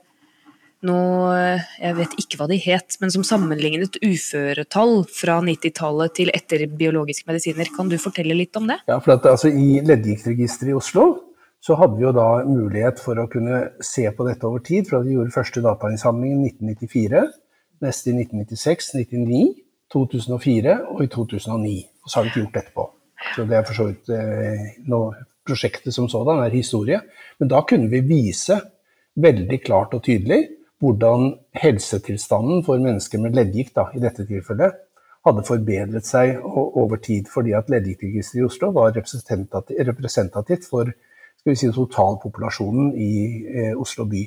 noe Jeg vet ikke hva de het, men som sammenlignet uføretall fra 90-tallet til etter biologiske medisiner. Kan du fortelle litt om det? Ja, for at, altså, I leddgiktregisteret i Oslo så hadde vi jo da mulighet for å kunne se på dette over tid. fra Vi gjorde første datainnsamling i 1994, neste i 1996, 1999, 2004 og i 2009. Og så har vi ikke gjort etterpå. Så det er for så vidt eh, noe prosjektet som sådan er historie. Men da kunne vi vise veldig klart og tydelig hvordan helsetilstanden for mennesker med leddgikt, i dette tilfellet, hadde forbedret seg over tid, fordi at leddgiktregisteret i Oslo var representativt for si, totalpopulasjonen i eh, Oslo by.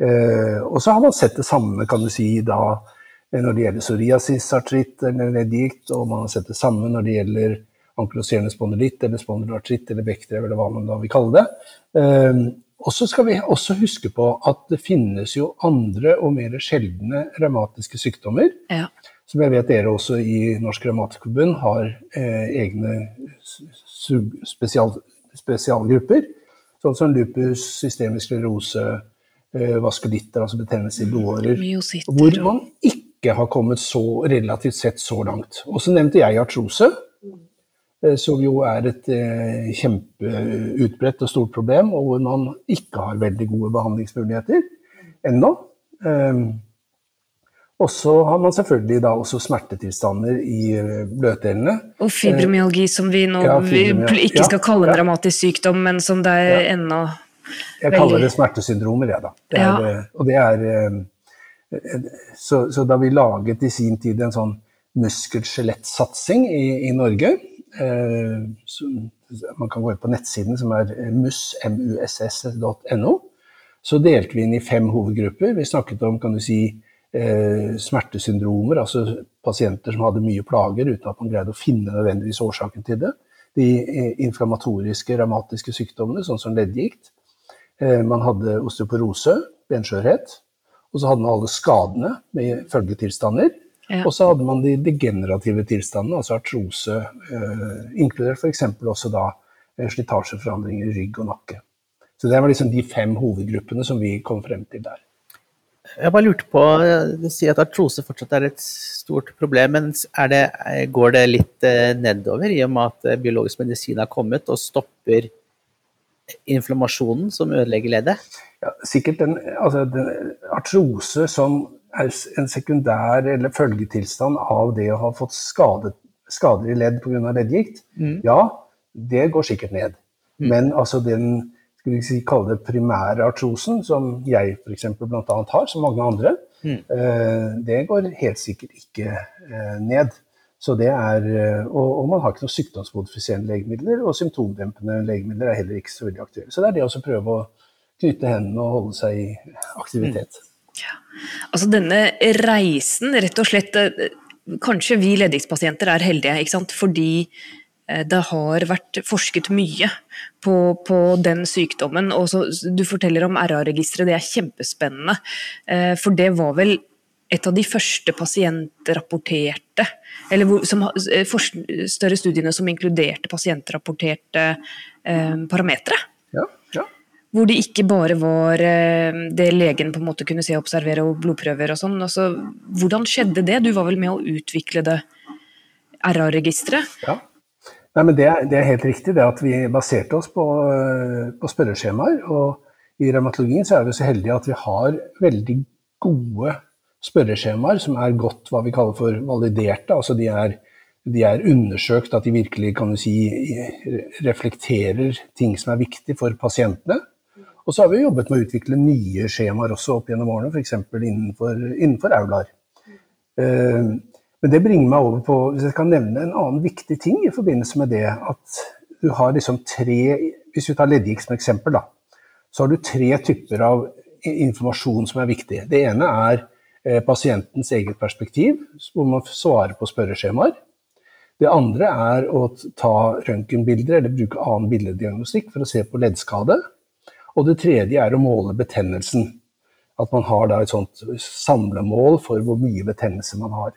Eh, og så har man sett det samme kan du si, da, når det gjelder psoriasisartritt eller leddgikt, og man har sett det samme når det gjelder ankyloserende spondylitt eller spondylartritt eller bekkdrev eller hva man da vil kalle det. Og så skal vi også huske på at det finnes jo andre og mer sjeldne revmatiske sykdommer. Ja. Som jeg vet dere også i Norsk Revmatikerforbund har eh, egne spesial, spesialgrupper. Sånn som lupus, systemisk sklerose, eh, vaskulitter, altså betennelse i blodårer. Hvor man ikke har kommet så relativt sett så langt. Og så nevnte jeg artrose. Eh, som jo er et eh, kjempeutbredt og stort problem, og hvor man ikke har veldig gode behandlingsmuligheter ennå. Og så har man selvfølgelig da også smertetilstander i eh, bløtdelene. Og fibromyalgi, som vi nå ja, ikke skal kalle en dramatisk sykdom, men som det er ja. ennå Jeg kaller det smertesyndromer, jeg, da. Det er, ja. Og det er så, så, da vi laget i sin tid en sånn muskel-skjelettsatsing i, i Norge, Eh, man kan gå inn på nettsiden som er muss.no. Så delte vi inn i fem hovedgrupper. Vi snakket om kan du si, eh, smertesyndromer, altså pasienter som hadde mye plager uten at man greide å finne nødvendigvis årsaken til det. De eh, inflammatoriske, revmatiske sykdommene, sånn som leddgikt. Man hadde osteoporose, benskjørhet. Og så hadde man alle skadene med følgetilstander. Ja. Og så hadde man de degenerative tilstandene, altså artrose, eh, inkludert f.eks. også da eh, slitasjeforandringer i rygg og nakke. Så det var liksom de fem hovedgruppene som vi kom frem til der. Jeg bare lurte på, Du sier at artrose fortsatt er et stort problem, men det, går det litt eh, nedover i og med at eh, biologisk medisin har kommet og stopper inflammasjonen som ødelegger leddet? Ja, sikkert den, altså den artrose som er en sekundær eller følgetilstand av det å ha fått skadet, skader i ledd pga. leddgikt, mm. ja, det går sikkert ned. Mm. Men altså den skal vi si, kalle det primære artrosen, som jeg f.eks. bl.a. har, som mange andre, mm. eh, det går helt sikkert ikke eh, ned. Så det er, eh, og, og, man har ikke noen sykdomsmodifiserende legemidler, og symptomdempende legemidler er heller ikke så veldig aktuelle. Så det er det å prøve å knytte hendene og holde seg i aktivitet. Mm. Ja. Altså denne reisen, rett og slett Kanskje vi leddgiktspasienter er heldige, ikke sant? fordi det har vært forsket mye på, på den sykdommen. og så, Du forteller om RA-registeret, det er kjempespennende. Eh, for det var vel et av de første pasientrapporterte, eller som, større studiene som inkluderte pasientrapporterte eh, parametere. Ja, ja hvor det ikke bare var eh, det legen på en måte kunne se og observere, og blodprøver og sånn. Altså, hvordan skjedde det? Du var vel med å utvikle det RA-registeret? Ja. Nei, men det, det, er helt riktig det at vi baserte oss på, eh, på spørreskjemaer. Og i revmatologien er vi så heldige at vi har veldig gode spørreskjemaer som er godt hva vi kaller for validerte. Altså de er, de er undersøkt at de virkelig kan du si, reflekterer ting som er viktig for pasientene. Og så har vi jobbet med å utvikle nye skjemaer også opp gjennom årene, f.eks. Innenfor, innenfor Aular. Uh, men det bringer meg over på Hvis jeg kan nevne en annen viktig ting i forbindelse med det, at du har liksom tre Hvis vi tar leddgikt som eksempel, da. så har du tre typer av informasjon som er viktig. Det ene er eh, pasientens eget perspektiv, hvor man svarer på spørreskjemaer. Det andre er å ta røntgenbilder eller bruke annen bildediagnostikk for å se på leddskade. Og det tredje er å måle betennelsen. At man har et sånt samlemål for hvor mye betennelse man har.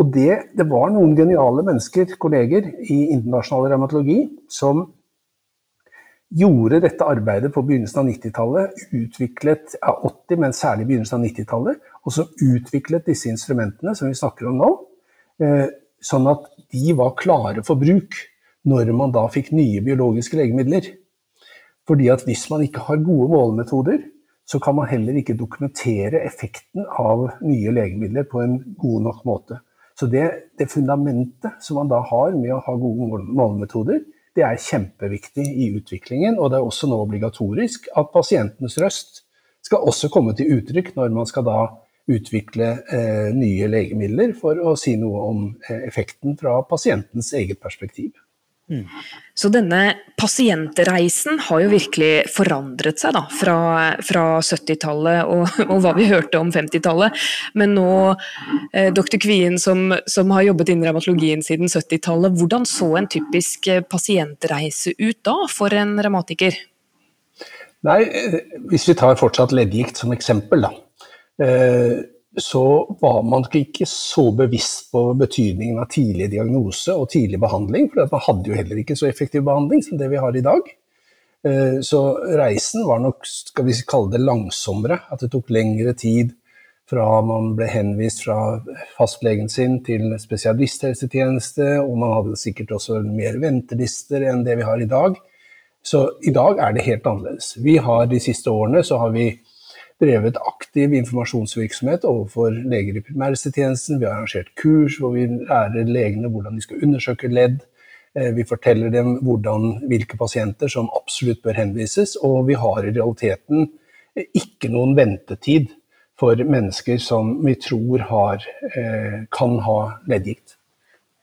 Og det, det var noen geniale mennesker, kolleger, i internasjonal revmatologi som gjorde dette arbeidet på begynnelsen av 90-tallet, utviklet av 80, men særlig begynnelsen av 90-tallet, og som utviklet disse instrumentene som vi snakker om nå, eh, sånn at de var klare for bruk når man da fikk nye biologiske legemidler. Fordi at hvis man ikke har gode målemetoder, så kan man heller ikke dokumentere effekten av nye legemidler på en god nok måte. Så det, det fundamentet som man da har med å ha gode målemetoder, det er kjempeviktig i utviklingen. Og det er også nå obligatorisk at pasientens røst skal også komme til uttrykk når man skal da utvikle eh, nye legemidler for å si noe om eh, effekten fra pasientens eget perspektiv. Så denne pasientreisen har jo virkelig forandret seg da, fra, fra 70-tallet og, og, hva vi hørte om 50-tallet. Men nå, eh, dr. Kvien som, som, har jobbet innen revmatologien siden 70-tallet, hvordan så en typisk eh, pasientreise ut da for en revmatiker? Nei, eh, Hvis vi tar fortsatt leddgikt som eksempel, da. Eh, så var man ikke så bevisst på betydningen av tidlig diagnose og tidlig behandling, for man hadde jo heller ikke så effektiv behandling som det vi har i dag. Eh, så reisen var nok, skal vi kalle det, langsommere. At det tok lengre tid fra man ble henvist fra fastlegen sin til spesialisthelsetjeneste, og man hadde sikkert også mer ventelister enn det vi har i dag. Så i dag er det helt annerledes. Vi har De siste årene så har vi drevet aktiv informasjonsvirksomhet overfor leger i primærhelsetjenesten. Vi har arrangert kurs hvor vi lærer legene hvordan de skal undersøke ledd. Eh, vi forteller dem hvordan, hvilke pasienter som absolutt bør henvises. Og vi har i realiteten ikke noen ventetid for mennesker som vi tror har, eh, kan ha leddgikt.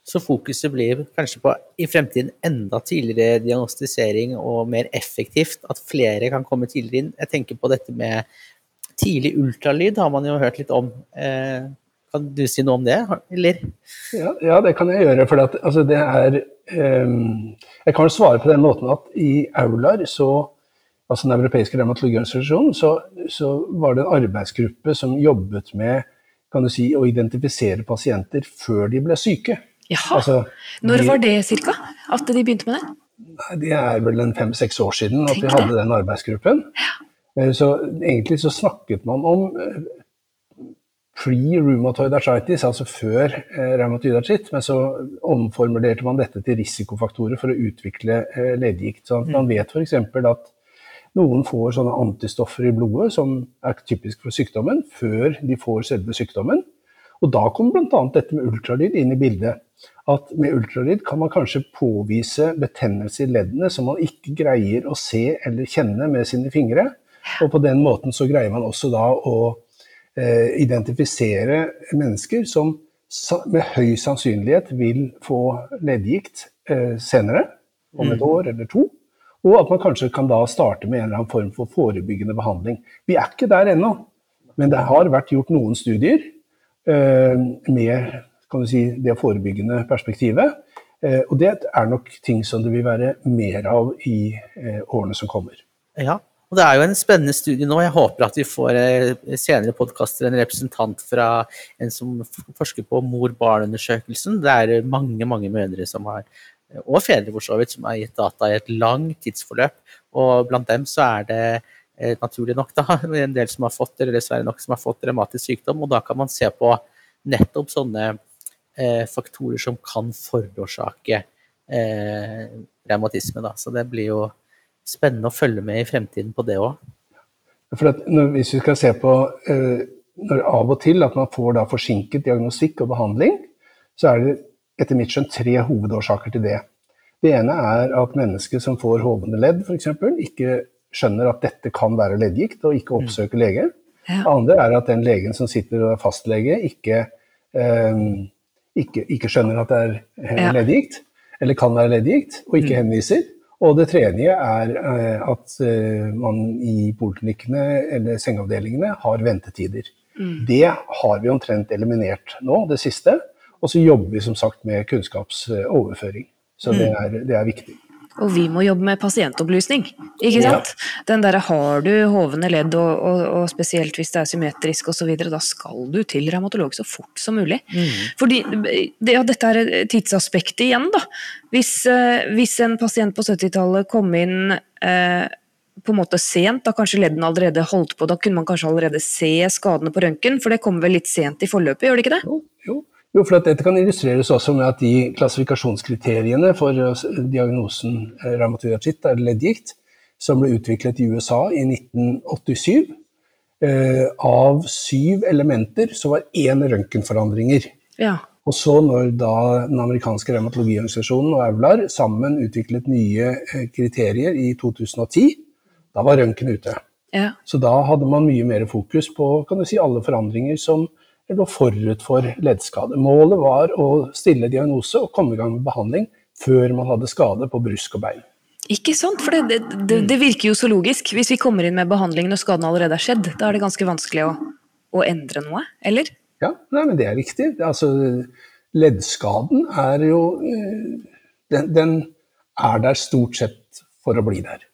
Så fokuset blir kanskje på i fremtiden enda tidligere diagnostisering og mer effektivt, at flere kan komme tidligere inn. Jeg tenker på dette med Tidlig ultralyd har man jo hørt litt om. Eh, kan du si noe om det, eller? Ja, ja det kan jeg gjøre. For at, altså, det er um, Jeg kan svare på den måten at i Aular, så, altså den europeiske revmatologiorganisasjonen, så, så var det en arbeidsgruppe som jobbet med kan du si, å identifisere pasienter før de ble syke. Jaha. Altså, Når var det cirka? At de begynte med det? Det er vel en fem-seks år siden at vi hadde den arbeidsgruppen. Ja. Eh, så egentlig så snakket man om eh, pre-rheumatoid arthritis, altså før eh, rheumatoid artritt, men så omformulerte man dette til risikofaktorer for å utvikle leddgikt. Så man mm. vet f.eks. at noen får sånne antistoffer i blodet som er typisk for sykdommen, før de får selve sykdommen. Og da kommer bl.a. dette med ultralyd inn i bildet. At med ultralyd kan man kanskje påvise betennelse i leddene som man ikke greier å se eller kjenne med sine fingre. Og på den måten så greier man også da å eh, identifisere mennesker som med høy sannsynlighet vil få leddgikt eh, senere, om et mm. år eller to. Og at man kanskje kan da starte med en eller annen form for forebyggende behandling. Vi er ikke der ennå, men det har vært gjort noen studier eh, med si, det forebyggende perspektivet. Eh, og det er nok ting som det vil være mer av i eh, årene som kommer. Ja, og det er jo en spennende studie nå. Jeg håper at vi får eh, senere podkaster en representant fra en som forsker på mor-barn-undersøkelsen. Det er mange, mange mødre som har, og fedre for så vidt, som har gitt data i et langt tidsforløp. Og blant dem så er det eh, naturlig nok da, en del som har fått, eller dessverre nok, som har fått revmatisk sykdom. Og da kan man se på nettopp sånne eh, faktorer som kan forårsake eh, revmatisme. Så det blir jo spennende å følge med i fremtiden på det òg. Hvis vi skal se på eh, når av og til at man får da forsinket diagnostikk og behandling, så er det etter mitt skjønn tre hovedårsaker til det. Det ene er at mennesker som får hovne ledd f.eks., ikke skjønner at dette kan være leddgikt, og ikke oppsøker mm. lege. Det andre er at den legen som sitter og er fastlege, ikke, eh, ikke, ikke, skjønner at det er leddgikt, eller kan være leddgikt, og ikke mm. henviser. Og det tredje er eh, at eh, man i poliklinikkene eller sengeavdelingene har ventetider. Mm. Det har vi omtrent eliminert nå, det siste. Og så jobber vi som sagt med kunnskapsoverføring. Så det mm. er, det er viktig. Og vi må jobbe med pasientopplysning, ikke sant. Ja. Den derre har du hovne ledd, og, og, og, spesielt hvis det er symmetrisk osv., da skal du til revmatolog så fort som mulig. Mm. Fordi det, ja, dette er tidsaspektet igjen, da. Hvis, eh, hvis en pasient på 70-tallet kom inn eh, på en måte sent, da kanskje leddene allerede holdt på, da kunne man kanskje allerede se skadene på røntgen, for det kommer vel litt sent i forløpet, gjør det ikke det? Jo, jo. Jo, for Dette kan illustreres også med at de klassifikasjonskriteriene for eh, diagnosen eh, artritt, eller leddgikt, som ble utviklet i USA i 1987 eh, Av syv elementer så var én røntgenforandringer. Ja. Og så når da den amerikanske revmatologiorganisasjonen og Aular sammen utviklet nye kriterier i 2010, da var røntgen ute. Ja. Så da hadde man mye mer fokus på kan du si, alle forandringer som lå forut for leddskade. Målet var å stille diagnose og komme i gang med behandling før man hadde skade på brusk og bein. Ikke sant, for det, det, det, virker jo så logisk. Hvis vi kommer inn med behandling når skaden allerede er skjedd, da er det ganske vanskelig å, å endre noe, eller? Ja, nei, men det er riktig. Altså, leddskaden er jo eh, den, den er der stort sett for å bli der.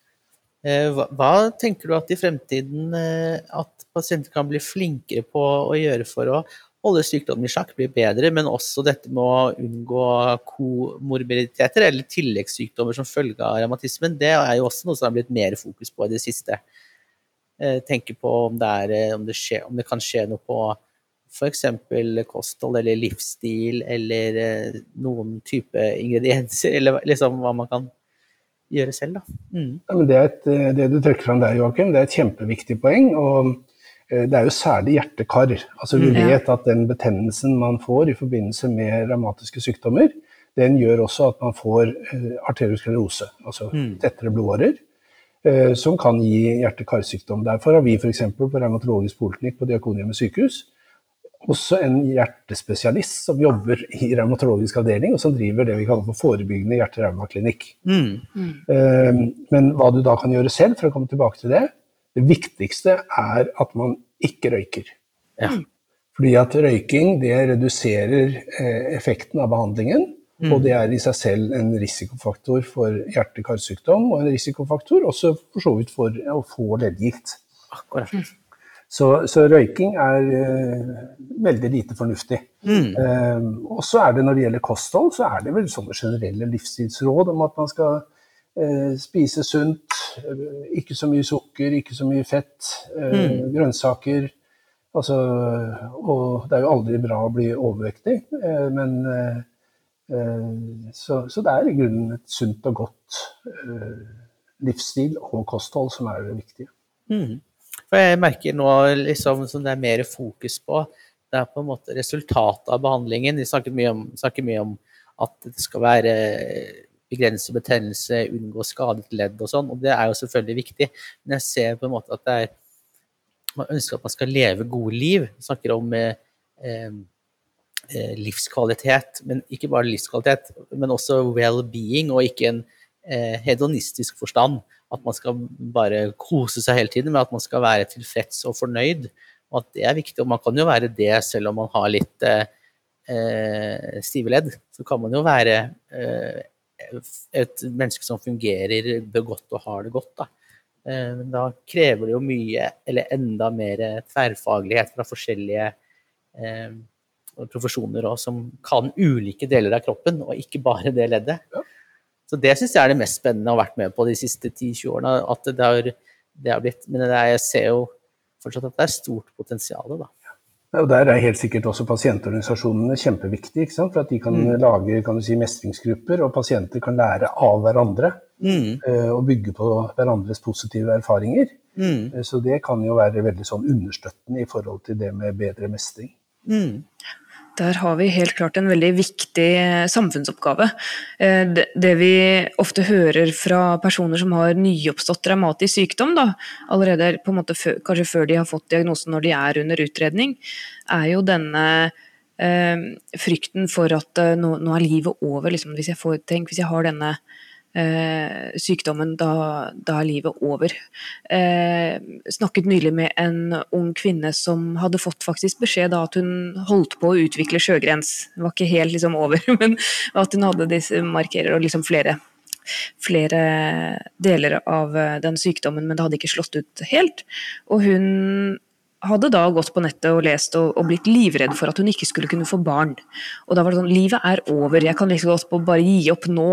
Eh, hva, tenker du at i fremtiden eh, at pasienter kan bli flinkere på å gjøre for å holde sykdommen i sjakk, bli bedre, men også dette med å unngå komorbiditeter eller tilleggssykdommer som følge av revmatismen, det er jo også noe som har blitt mer fokus på i det siste. Tenke på om det, er, om det, skje, om det kan skje noe på f.eks. kosthold eller livsstil eller noen type ingredienser, eller liksom hva man kan gjøre selv. Mm. Ja, det, et, det, du trekker fram der, Joakim, det er et kjempeviktig poeng. og eh, Det er jo særlig hjerte-kar. Altså, vi mm. vet at den betennelsen man får i forbindelse med revmatiske sykdommer, den gjør også at man får uh, arteriosklerose, altså mm. tettere blodårer, som kan gi hjerte-karsykdom. Derfor har vi f.eks. på revmatologisk poliklinikk på Diakonhjemmet sykehus også en hjertespesialist som jobber i revmatologisk avdeling, og som driver det vi kaller for forebyggende hjerte-revmaklinikk. Mm. Mm. Men hva du da kan gjøre selv, for å komme tilbake til det, det viktigste er at man ikke røyker. Ja. Fordi at røyking det reduserer eh, effekten av behandlingen. Mm. Og det er i seg selv en risikofaktor for hjerte-karsykdom, og en risikofaktor også for så vidt for å få leddgikt. Akkurat. Så, så røyking er uh, veldig lite fornuftig. Mm. Uh, og så er det når det gjelder kosthold, så er det vel sånne generelle livsstilsråd om at man skal uh, spise sunt, ikke så mye sukker, ikke så mye fett, mm. grønnsaker. Altså, og det er jo aldri bra å bli overvektig, men så, så, det er i grunnen et sunt og godt livsstil og kosthold som er det viktige. Mm. For jeg merker nå liksom, som det er mer fokus på, det er på en måte resultatet av behandlingen. Vi snakker mye om, snakker mye om at det skal være begrense betennelse, unngå skadet ledd og sånn, og det er jo selvfølgelig viktig. Men jeg ser på en måte at det er Man ønsker at man skal leve gode liv. Vi snakker om eh, eh, livskvalitet, men ikke bare livskvalitet, men også well-being, og ikke en eh, hedonistisk forstand at man skal bare kose seg hele tiden, men at man skal være tilfreds og fornøyd. Og at det er viktig. Og man kan jo være det selv om man har litt eh, eh stive ledd. Så kan man jo være eh, et menneske som fungerer godt og har det godt. Da. Eh, men da krever det jo mye, eller enda mer tverrfaglighet fra forskjellige eh, profesjoner òg, som kan ulike deler av kroppen, og ikke bare det leddet. Ja. Så det syns jeg er det mest spennende å ha vært med på de siste 10-20 årene. at det har, det har blitt, Men er, jeg ser jo fortsatt at det er stort potensial. da. Ja, og Der er helt sikkert også pasientorganisasjonene kjempeviktige. For at de kan mm. lage kan si, mestringsgrupper, og pasienter kan lære av hverandre. Mm. Uh, og bygge på hverandres positive erfaringer. Mm. Uh, så det kan jo være veldig sånn understøttende i forhold til det med bedre mestring. Mm. Der har vi helt klart en veldig viktig eh, samfunnsoppgave. Eh, det vi ofte hører fra personer som har nyoppstått dramatisk sykdom, da, allerede på en måte før, kanskje før de har fått diagnosen når de er under utredning, er jo denne eh, frykten for at nå, nå, er livet over. Liksom, hvis, jeg får, tenk, hvis jeg har denne eh, sykdommen, da, da, er livet over. Eh, snakket nylig med en ung kvinne som hadde fått faktisk beskjed da at hun holdt på å utvikle sjøgrens. Det var ikke helt liksom over, men at hun hadde disse markerer og liksom flere flere deler av eh, den sykdommen, men det hadde ikke slått ut helt. Og hun hadde da gått på nettet og lest og, og, blitt livredd for at hun ikke skulle kunne få barn. Og da var det sånn Livet er over, jeg kan liksom godt bare gi opp nå.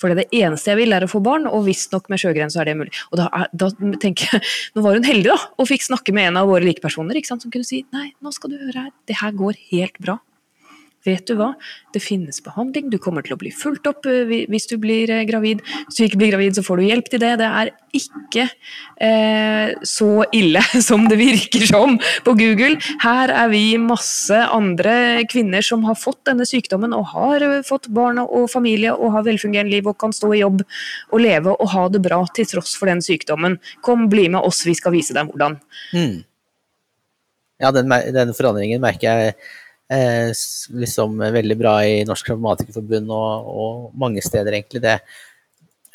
For det, det eneste jeg vil, er å få barn, og visstnok med sjøgrense er det mulig. Og da, da, tenker jeg Nå var hun heldig, da, og fikk snakke med en av våre likepersoner ikke sant, som kunne si nei, nå skal du høre her, det her går helt bra. Vet du hva, det finnes behandling, du kommer til å bli fulgt opp eh, hvis du blir eh, gravid. Hvis du ikke blir gravid, så får du hjelp til det. Det er ikke eh, så ille som det virker som på Google. Her er vi masse andre kvinner som har fått denne sykdommen og har eh, fått barn og familie og har velfungerende liv og kan stå i jobb og leve og ha det bra til tross for den sykdommen. Kom, bli med oss, vi skal vise deg hvordan. Mm. Ja, den, den forandringen merker jeg eh, liksom veldig bra i Norsk Revmatikerforbund og, og, mange steder, egentlig. Det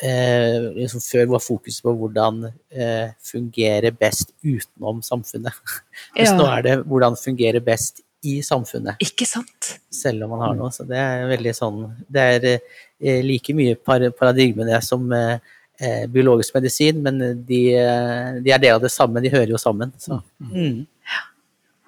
eh, liksom Før var fokus på hvordan eh, fungere best utenom samfunnet. Mens ja. nå er det hvordan fungere best i samfunnet. Ikke sant? Selv om man har noe. Så det er veldig sånn Det er eh, like mye par paradigme som eh, eh, biologisk medisin, men de, de, er del av det samme, de hører jo sammen. Så. Mm. mm.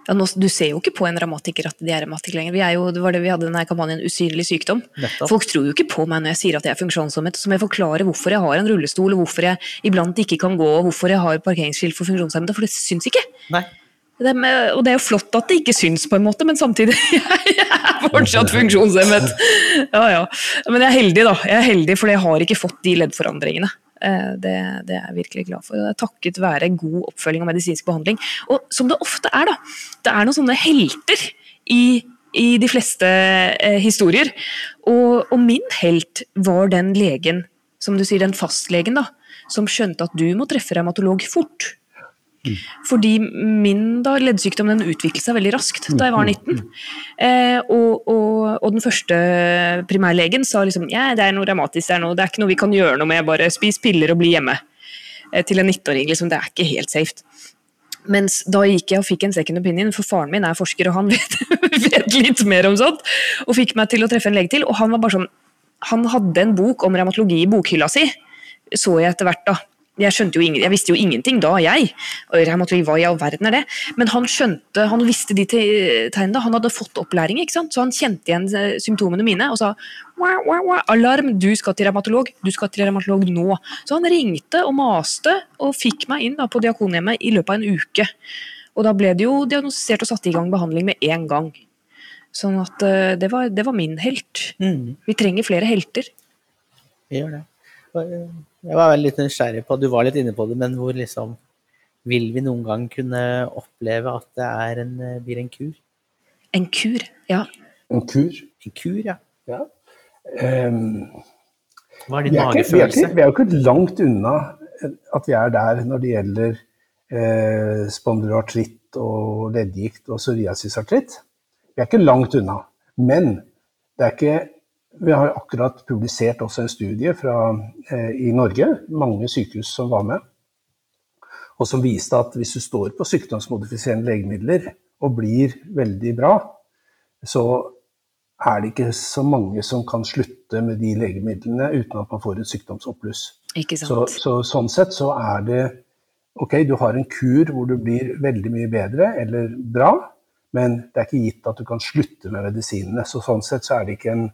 Ja, nå, du ser jo ikke på en revmatiker at de er revmatikere lenger. Vi er jo, det var det vi hadde denne kampanjen Usynlig sykdom. Nettopp. Folk tror jo ikke på meg når jeg sier at jeg er funksjonshemmet. Så må jeg forklare hvorfor jeg har en rullestol, og hvorfor jeg iblant ikke kan gå, og hvorfor jeg har parkeringsskilt for funksjonshemmede, for det syns ikke. Nei. Det, og det er jo flott at det ikke syns, på en måte, men samtidig jeg er fortsatt funksjonshemmet. Ja, ja. Men jeg er heldig, da. Jeg er heldig, for jeg har ikke fått de leddforandringene. Eh, det, det, er jeg virkelig glad for. Det er takket være god oppfølging og medisinsk behandling. Og som det ofte er, da. Det er noen sånne helter i, i de fleste eh, historier. Og, og, min helt var den legen, som du sier, den fastlegen, da, som skjønte at du må treffe revmatolog fort. Fordi min da, leddsykdom den utviklet seg veldig raskt da jeg var 19. Eh, og, og, og, den første primærlegen sa liksom ja, det er noe dramatisk, det er, noe, det er ikke noe vi kan gjøre noe med, bare spis piller og bli hjemme. Eh, til en 19-åring, liksom, det er ikke helt safe. Mens da gikk jeg og fikk en second opinion, for faren min er forsker og han vet, vet litt mer om sånt. Og fikk meg til å treffe en lege til, og han var bare sånn Han hadde en bok om revmatologi i bokhylla si, så jeg etter hvert, da jeg, jo ingen, jeg visste jo ingenting da, jeg. Og måtte, hva i all verden er det? Men han skjønte, han visste de tegnene. Han hadde fått opplæring, ikke sant? så han kjente igjen eh, symptomene mine og sa wah, wah, wah, alarm, du skal til revmatolog, du skal til revmatolog nå. Så han ringte og maste og fikk meg inn da, på Diakonhjemmet i løpet av en uke. Og da ble det jo diagnostisert og satt i gang behandling med en gang. Sånn at uh, det, var, det, var, min helt. Mm. Vi trenger flere helter. Vi gjør det. Jeg var litt nysgjerrig på, du var litt inne på det, men hvor liksom Vil vi noen gang kunne oppleve at det en, blir en kur? En kur, ja. En kur? En kur, ja. ja. Um, Hva er din magefølelse? Vi er jo ikke langt unna at vi er der når det gjelder eh, spondyloartritt og leddgikt og psoriasisartritt. Vi er ikke langt unna. Men det er ikke vi har akkurat publisert også en studie fra, eh, i Norge, mange sykehus som var med, og som viste at hvis du står på sykdomsmodifiserende legemidler og blir veldig bra, så er det ikke så mange som kan slutte med de legemidlene uten at man får et sykdomsoppbluss. Så, så, sånn sett så er det ok, du har en kur hvor du blir veldig mye bedre eller bra, men det er ikke gitt at du kan slutte med medisinene. Så sånn sett så er det ikke en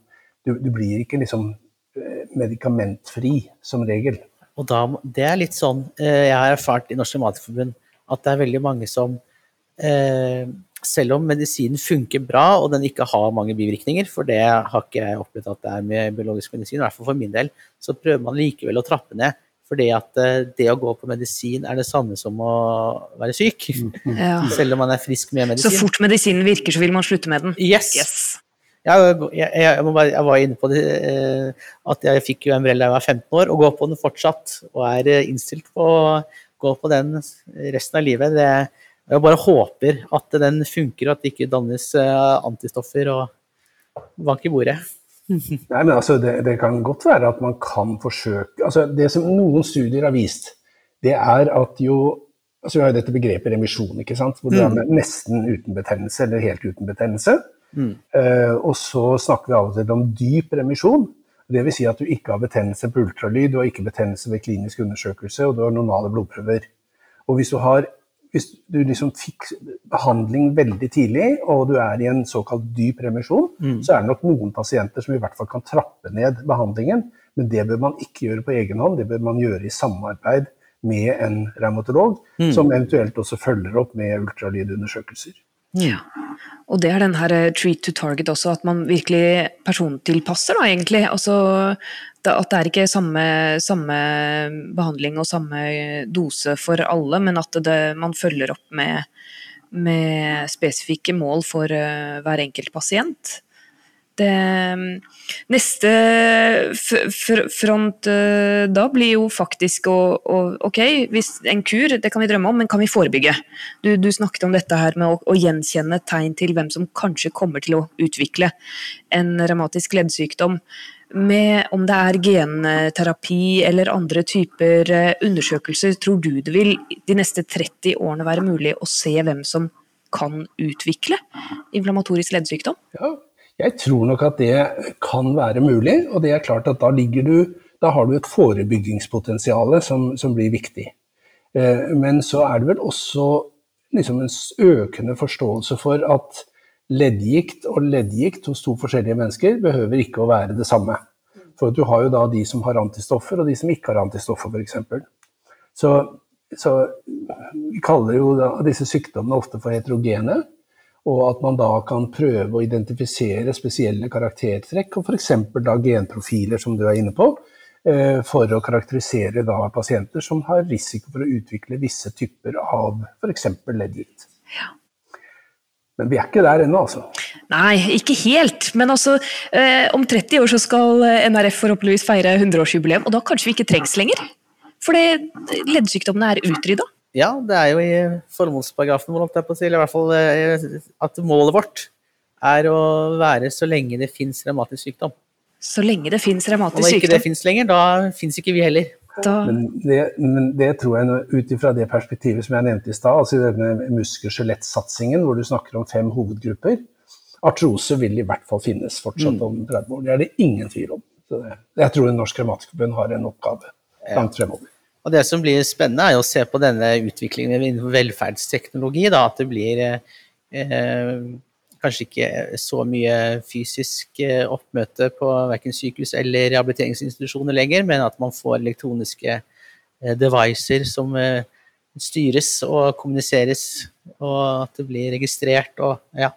du, du blir ikke liksom eh, medikamentfri som regel. Og da, det er litt sånn eh, Jeg har erfart i Norsk Revmatikerforbund at det er veldig mange som eh, selv om medisinen funker bra og den ikke har mange bivirkninger, for det har ikke jeg opplevd at det er med biologisk medisin, i hvert fall for min del, så prøver man likevel å trappe ned. Fordi at det å gå på medisin er det samme som å være syk. Mm. Ja. Selv om man er frisk med medisin. Så fort medisinen virker, så vil man slutte med den? Yes. yes. Jeg, jeg, jeg, bare, jeg, var inne på det, eh, at jeg fikk jo Umbrella da jeg var 15 år, og går på den fortsatt. Og er eh, innstilt på å gå på den resten av livet. Det, jeg bare håper at den funker, og at det ikke dannes eh, antistoffer og bank i bordet. Nei, men altså, det, det, kan godt være at man kan forsøke altså, Det som noen studier har vist, det er at jo altså Vi har jo dette begrepet remisjon, ikke sant? hvor du er mm. nesten uten betennelse eller helt uten betennelse. Mm. Uh, og så snakker vi av og til om dyp remisjon. Dvs. Si at du ikke har betennelse på ultralyd, du har ikke betennelse ved klinisk undersøkelse, og du har normale blodprøver. Og hvis du har hvis du liksom fikk behandling veldig tidlig, og du er i en såkalt dyp remisjon, mm. så er det nok noen pasienter som i hvert fall kan trappe ned behandlingen. Men det bør man ikke gjøre på egen hånd, det bør man gjøre i samarbeid med en revmatolog, mm. som eventuelt også følger opp med ultralydundersøkelser. Ja, og det er den her eh, treat to target også, at man virkelig persontilpasser, da, egentlig. Altså, at det er ikke samme, samme, behandling og samme dose for alle, men at det, man følger opp med, med spesifikke mål for uh, hver enkelt pasient. Det, neste front uh, da blir jo faktisk å, å, Ok, en kur, det kan vi drømme om, men kan vi forebygge? Du, du snakket om dette her med å, å, gjenkjenne tegn til hvem som kanskje kommer til å utvikle en revmatisk leddsykdom med om det er genterapi eller andre typer eh, undersøkelser, tror du det vil de neste 30 årene være mulig å se hvem som kan utvikle inflammatorisk leddsykdom? Ja, jeg tror nok at det kan være mulig, og det er klart at da, du, da har du et forebyggingspotensial som, som, blir viktig. Eh, men så er det vel også liksom en økende forståelse for at leddgikt og leddgikt hos to forskjellige mennesker behøver ikke å være det samme. For du har jo da de som har antistoffer, og de som ikke har antistoffer, f.eks. Så, så vi kaller jo disse sykdommene ofte for heterogene. Og at man da kan prøve å identifisere spesielle karaktertrekk, og f.eks. da genprofiler, som du er inne på, eh, for å karakterisere da pasienter som har risiko for å utvikle visse typer av f.eks. leddgikt. Ja. Men vi er ikke der ennå, altså. Nei, ikke helt. Men altså, eh, om 30 år så skal NRF forhåpentligvis feire 100-årsjubileum, og da kanskje vi ikke trengs lenger? Fordi leddsykdommene er utrydda? Ja, det er jo i formålsparagrafen vår, eller i hvert fall eh, at målet vårt er å være så lenge det fins revmatisk sykdom. Så lenge det fins revmatisk sykdom? Og når ikke det fins lenger, da fins ikke vi heller. Da... Men, det, men, det, tror jeg, ut ifra det perspektivet som jeg nevnte i stad, altså denne muskel-skjelettsatsingen hvor du snakker om fem hovedgrupper Artrose vil i hvert fall finnes fortsatt mm. om 30 år. Det er det ingen tvil om. Jeg tror Norsk Revmatikerforbund har en oppgave langt fremover. Og Det som blir spennende, er å se på denne utviklingen innen velferdsteknologi. Da, at det blir eh, kanskje ikke så mye fysisk eh, oppmøte på verken sykehus eller rehabiliteringsinstitusjoner lenger, men at man får elektroniske eh, devices som eh, styres og kommuniseres, og at det blir registrert og ja.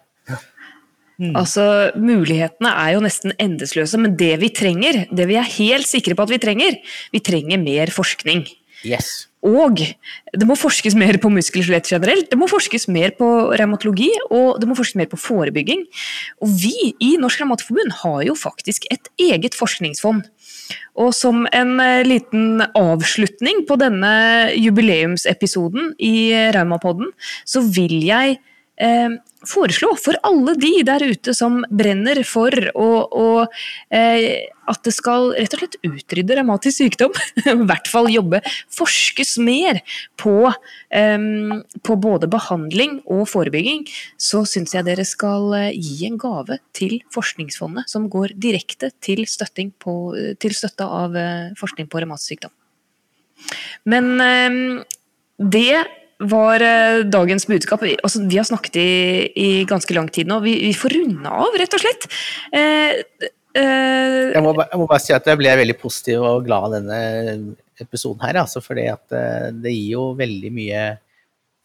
Mm. Altså, Mulighetene er jo nesten endeløse, men det vi trenger, det vi er helt sikre på at vi trenger, vi trenger mer forskning. Yes. Og det må forskes mer på muskel-skjelett generelt, det må forskes mer på revmatologi, og det må forskes mer på forebygging. Og vi i Norsk Revmatikerforbund har jo faktisk et eget forskningsfond. Og som en eh, liten avslutning på denne jubileumsepisoden i Raumapodden, så vil jeg eh, foreslå for alle de der ute som brenner for å, å, eh, at det skal rett og slett utrydde revmatisk sykdom, i hvert fall jobbe, forskes mer på, eh, på både behandling og forebygging, så syns jeg dere skal eh, gi en gave til Forskningsfondet, som går direkte til, på, til støtte av eh, forskning på revmatisk sykdom. Men eh, det var eh, dagens budskap. Altså, vi har snakket i, i, ganske lang tid nå. Vi, vi, får runde av, rett og slett. Eh, eh, jeg, må, jeg, må, bare si at jeg ble veldig positiv og glad av denne episoden her. Altså, fordi eh, det gir jo veldig mye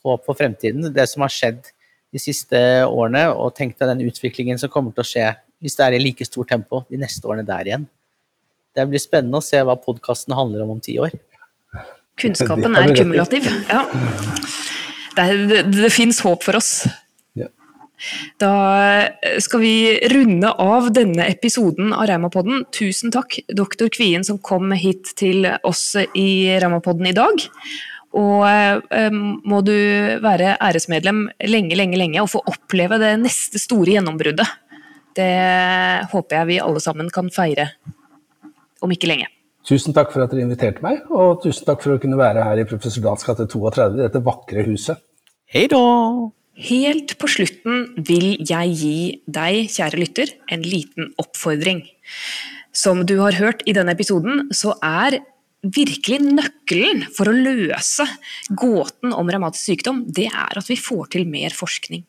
håp for fremtiden. Det som har skjedd de siste årene, og tenk deg den utviklingen som kommer til å skje hvis det er i like stort tempo de neste årene der igjen. Det blir spennende å se hva podkasten handler om om ti år. Kunnskapen er kumulativ. Ja. Det, det, det fins håp for oss. Da skal vi runde av denne episoden av Raumapodden. Tusen takk, doktor Kvien, som kom hit til oss i Raumapodden i dag. Og eh, må du være æresmedlem lenge, lenge, lenge og få oppleve det neste store gjennombruddet Det håper jeg vi alle sammen kan feire om ikke lenge. Tusen takk for at dere inviterte meg, og tusen takk for å kunne være her i Professor Dahls gate 32, dette vakre huset. Hei da! Helt på slutten vil jeg gi deg, kjære lytter, en liten oppfordring. Som du har hørt i denne episoden, så er virkelig nøkkelen for å løse gåten om revmatisk sykdom, det er at vi får til mer forskning.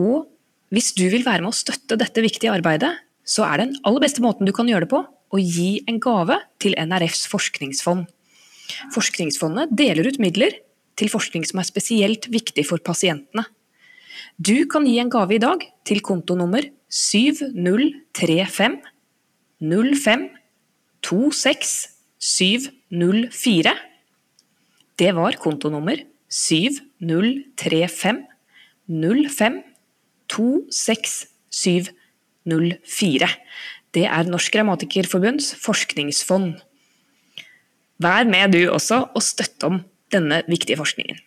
Og hvis du vil være med å støtte dette viktige arbeidet, så er den aller beste måten du kan gjøre det på, å gi en gave til NRFs forskningsfond. Forskningsfondet deler ut midler til forskning som er spesielt viktig for pasientene. Du kan gi en gave i dag til kontonummer 7035 05 26 704. Det var kontonummer 7035 05 26 704. Det er Norsk Grammatikerforbunds forskningsfond. Vær med du også og støtt om denne viktige forskningen.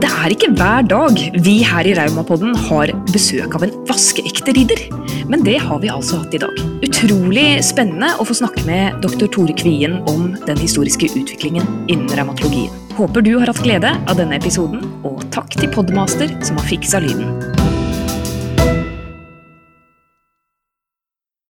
Det er ikke hver dag vi her i Raumapodden har besøk av en vaskeekte ridder. Men det har vi altså hatt i dag. Utrolig spennende å få snakke med dr. Tore Kvien om den historiske utviklingen innen revmatologien. Håper du har hatt glede av denne episoden, og takk til Podmaster som har fiksa lyden.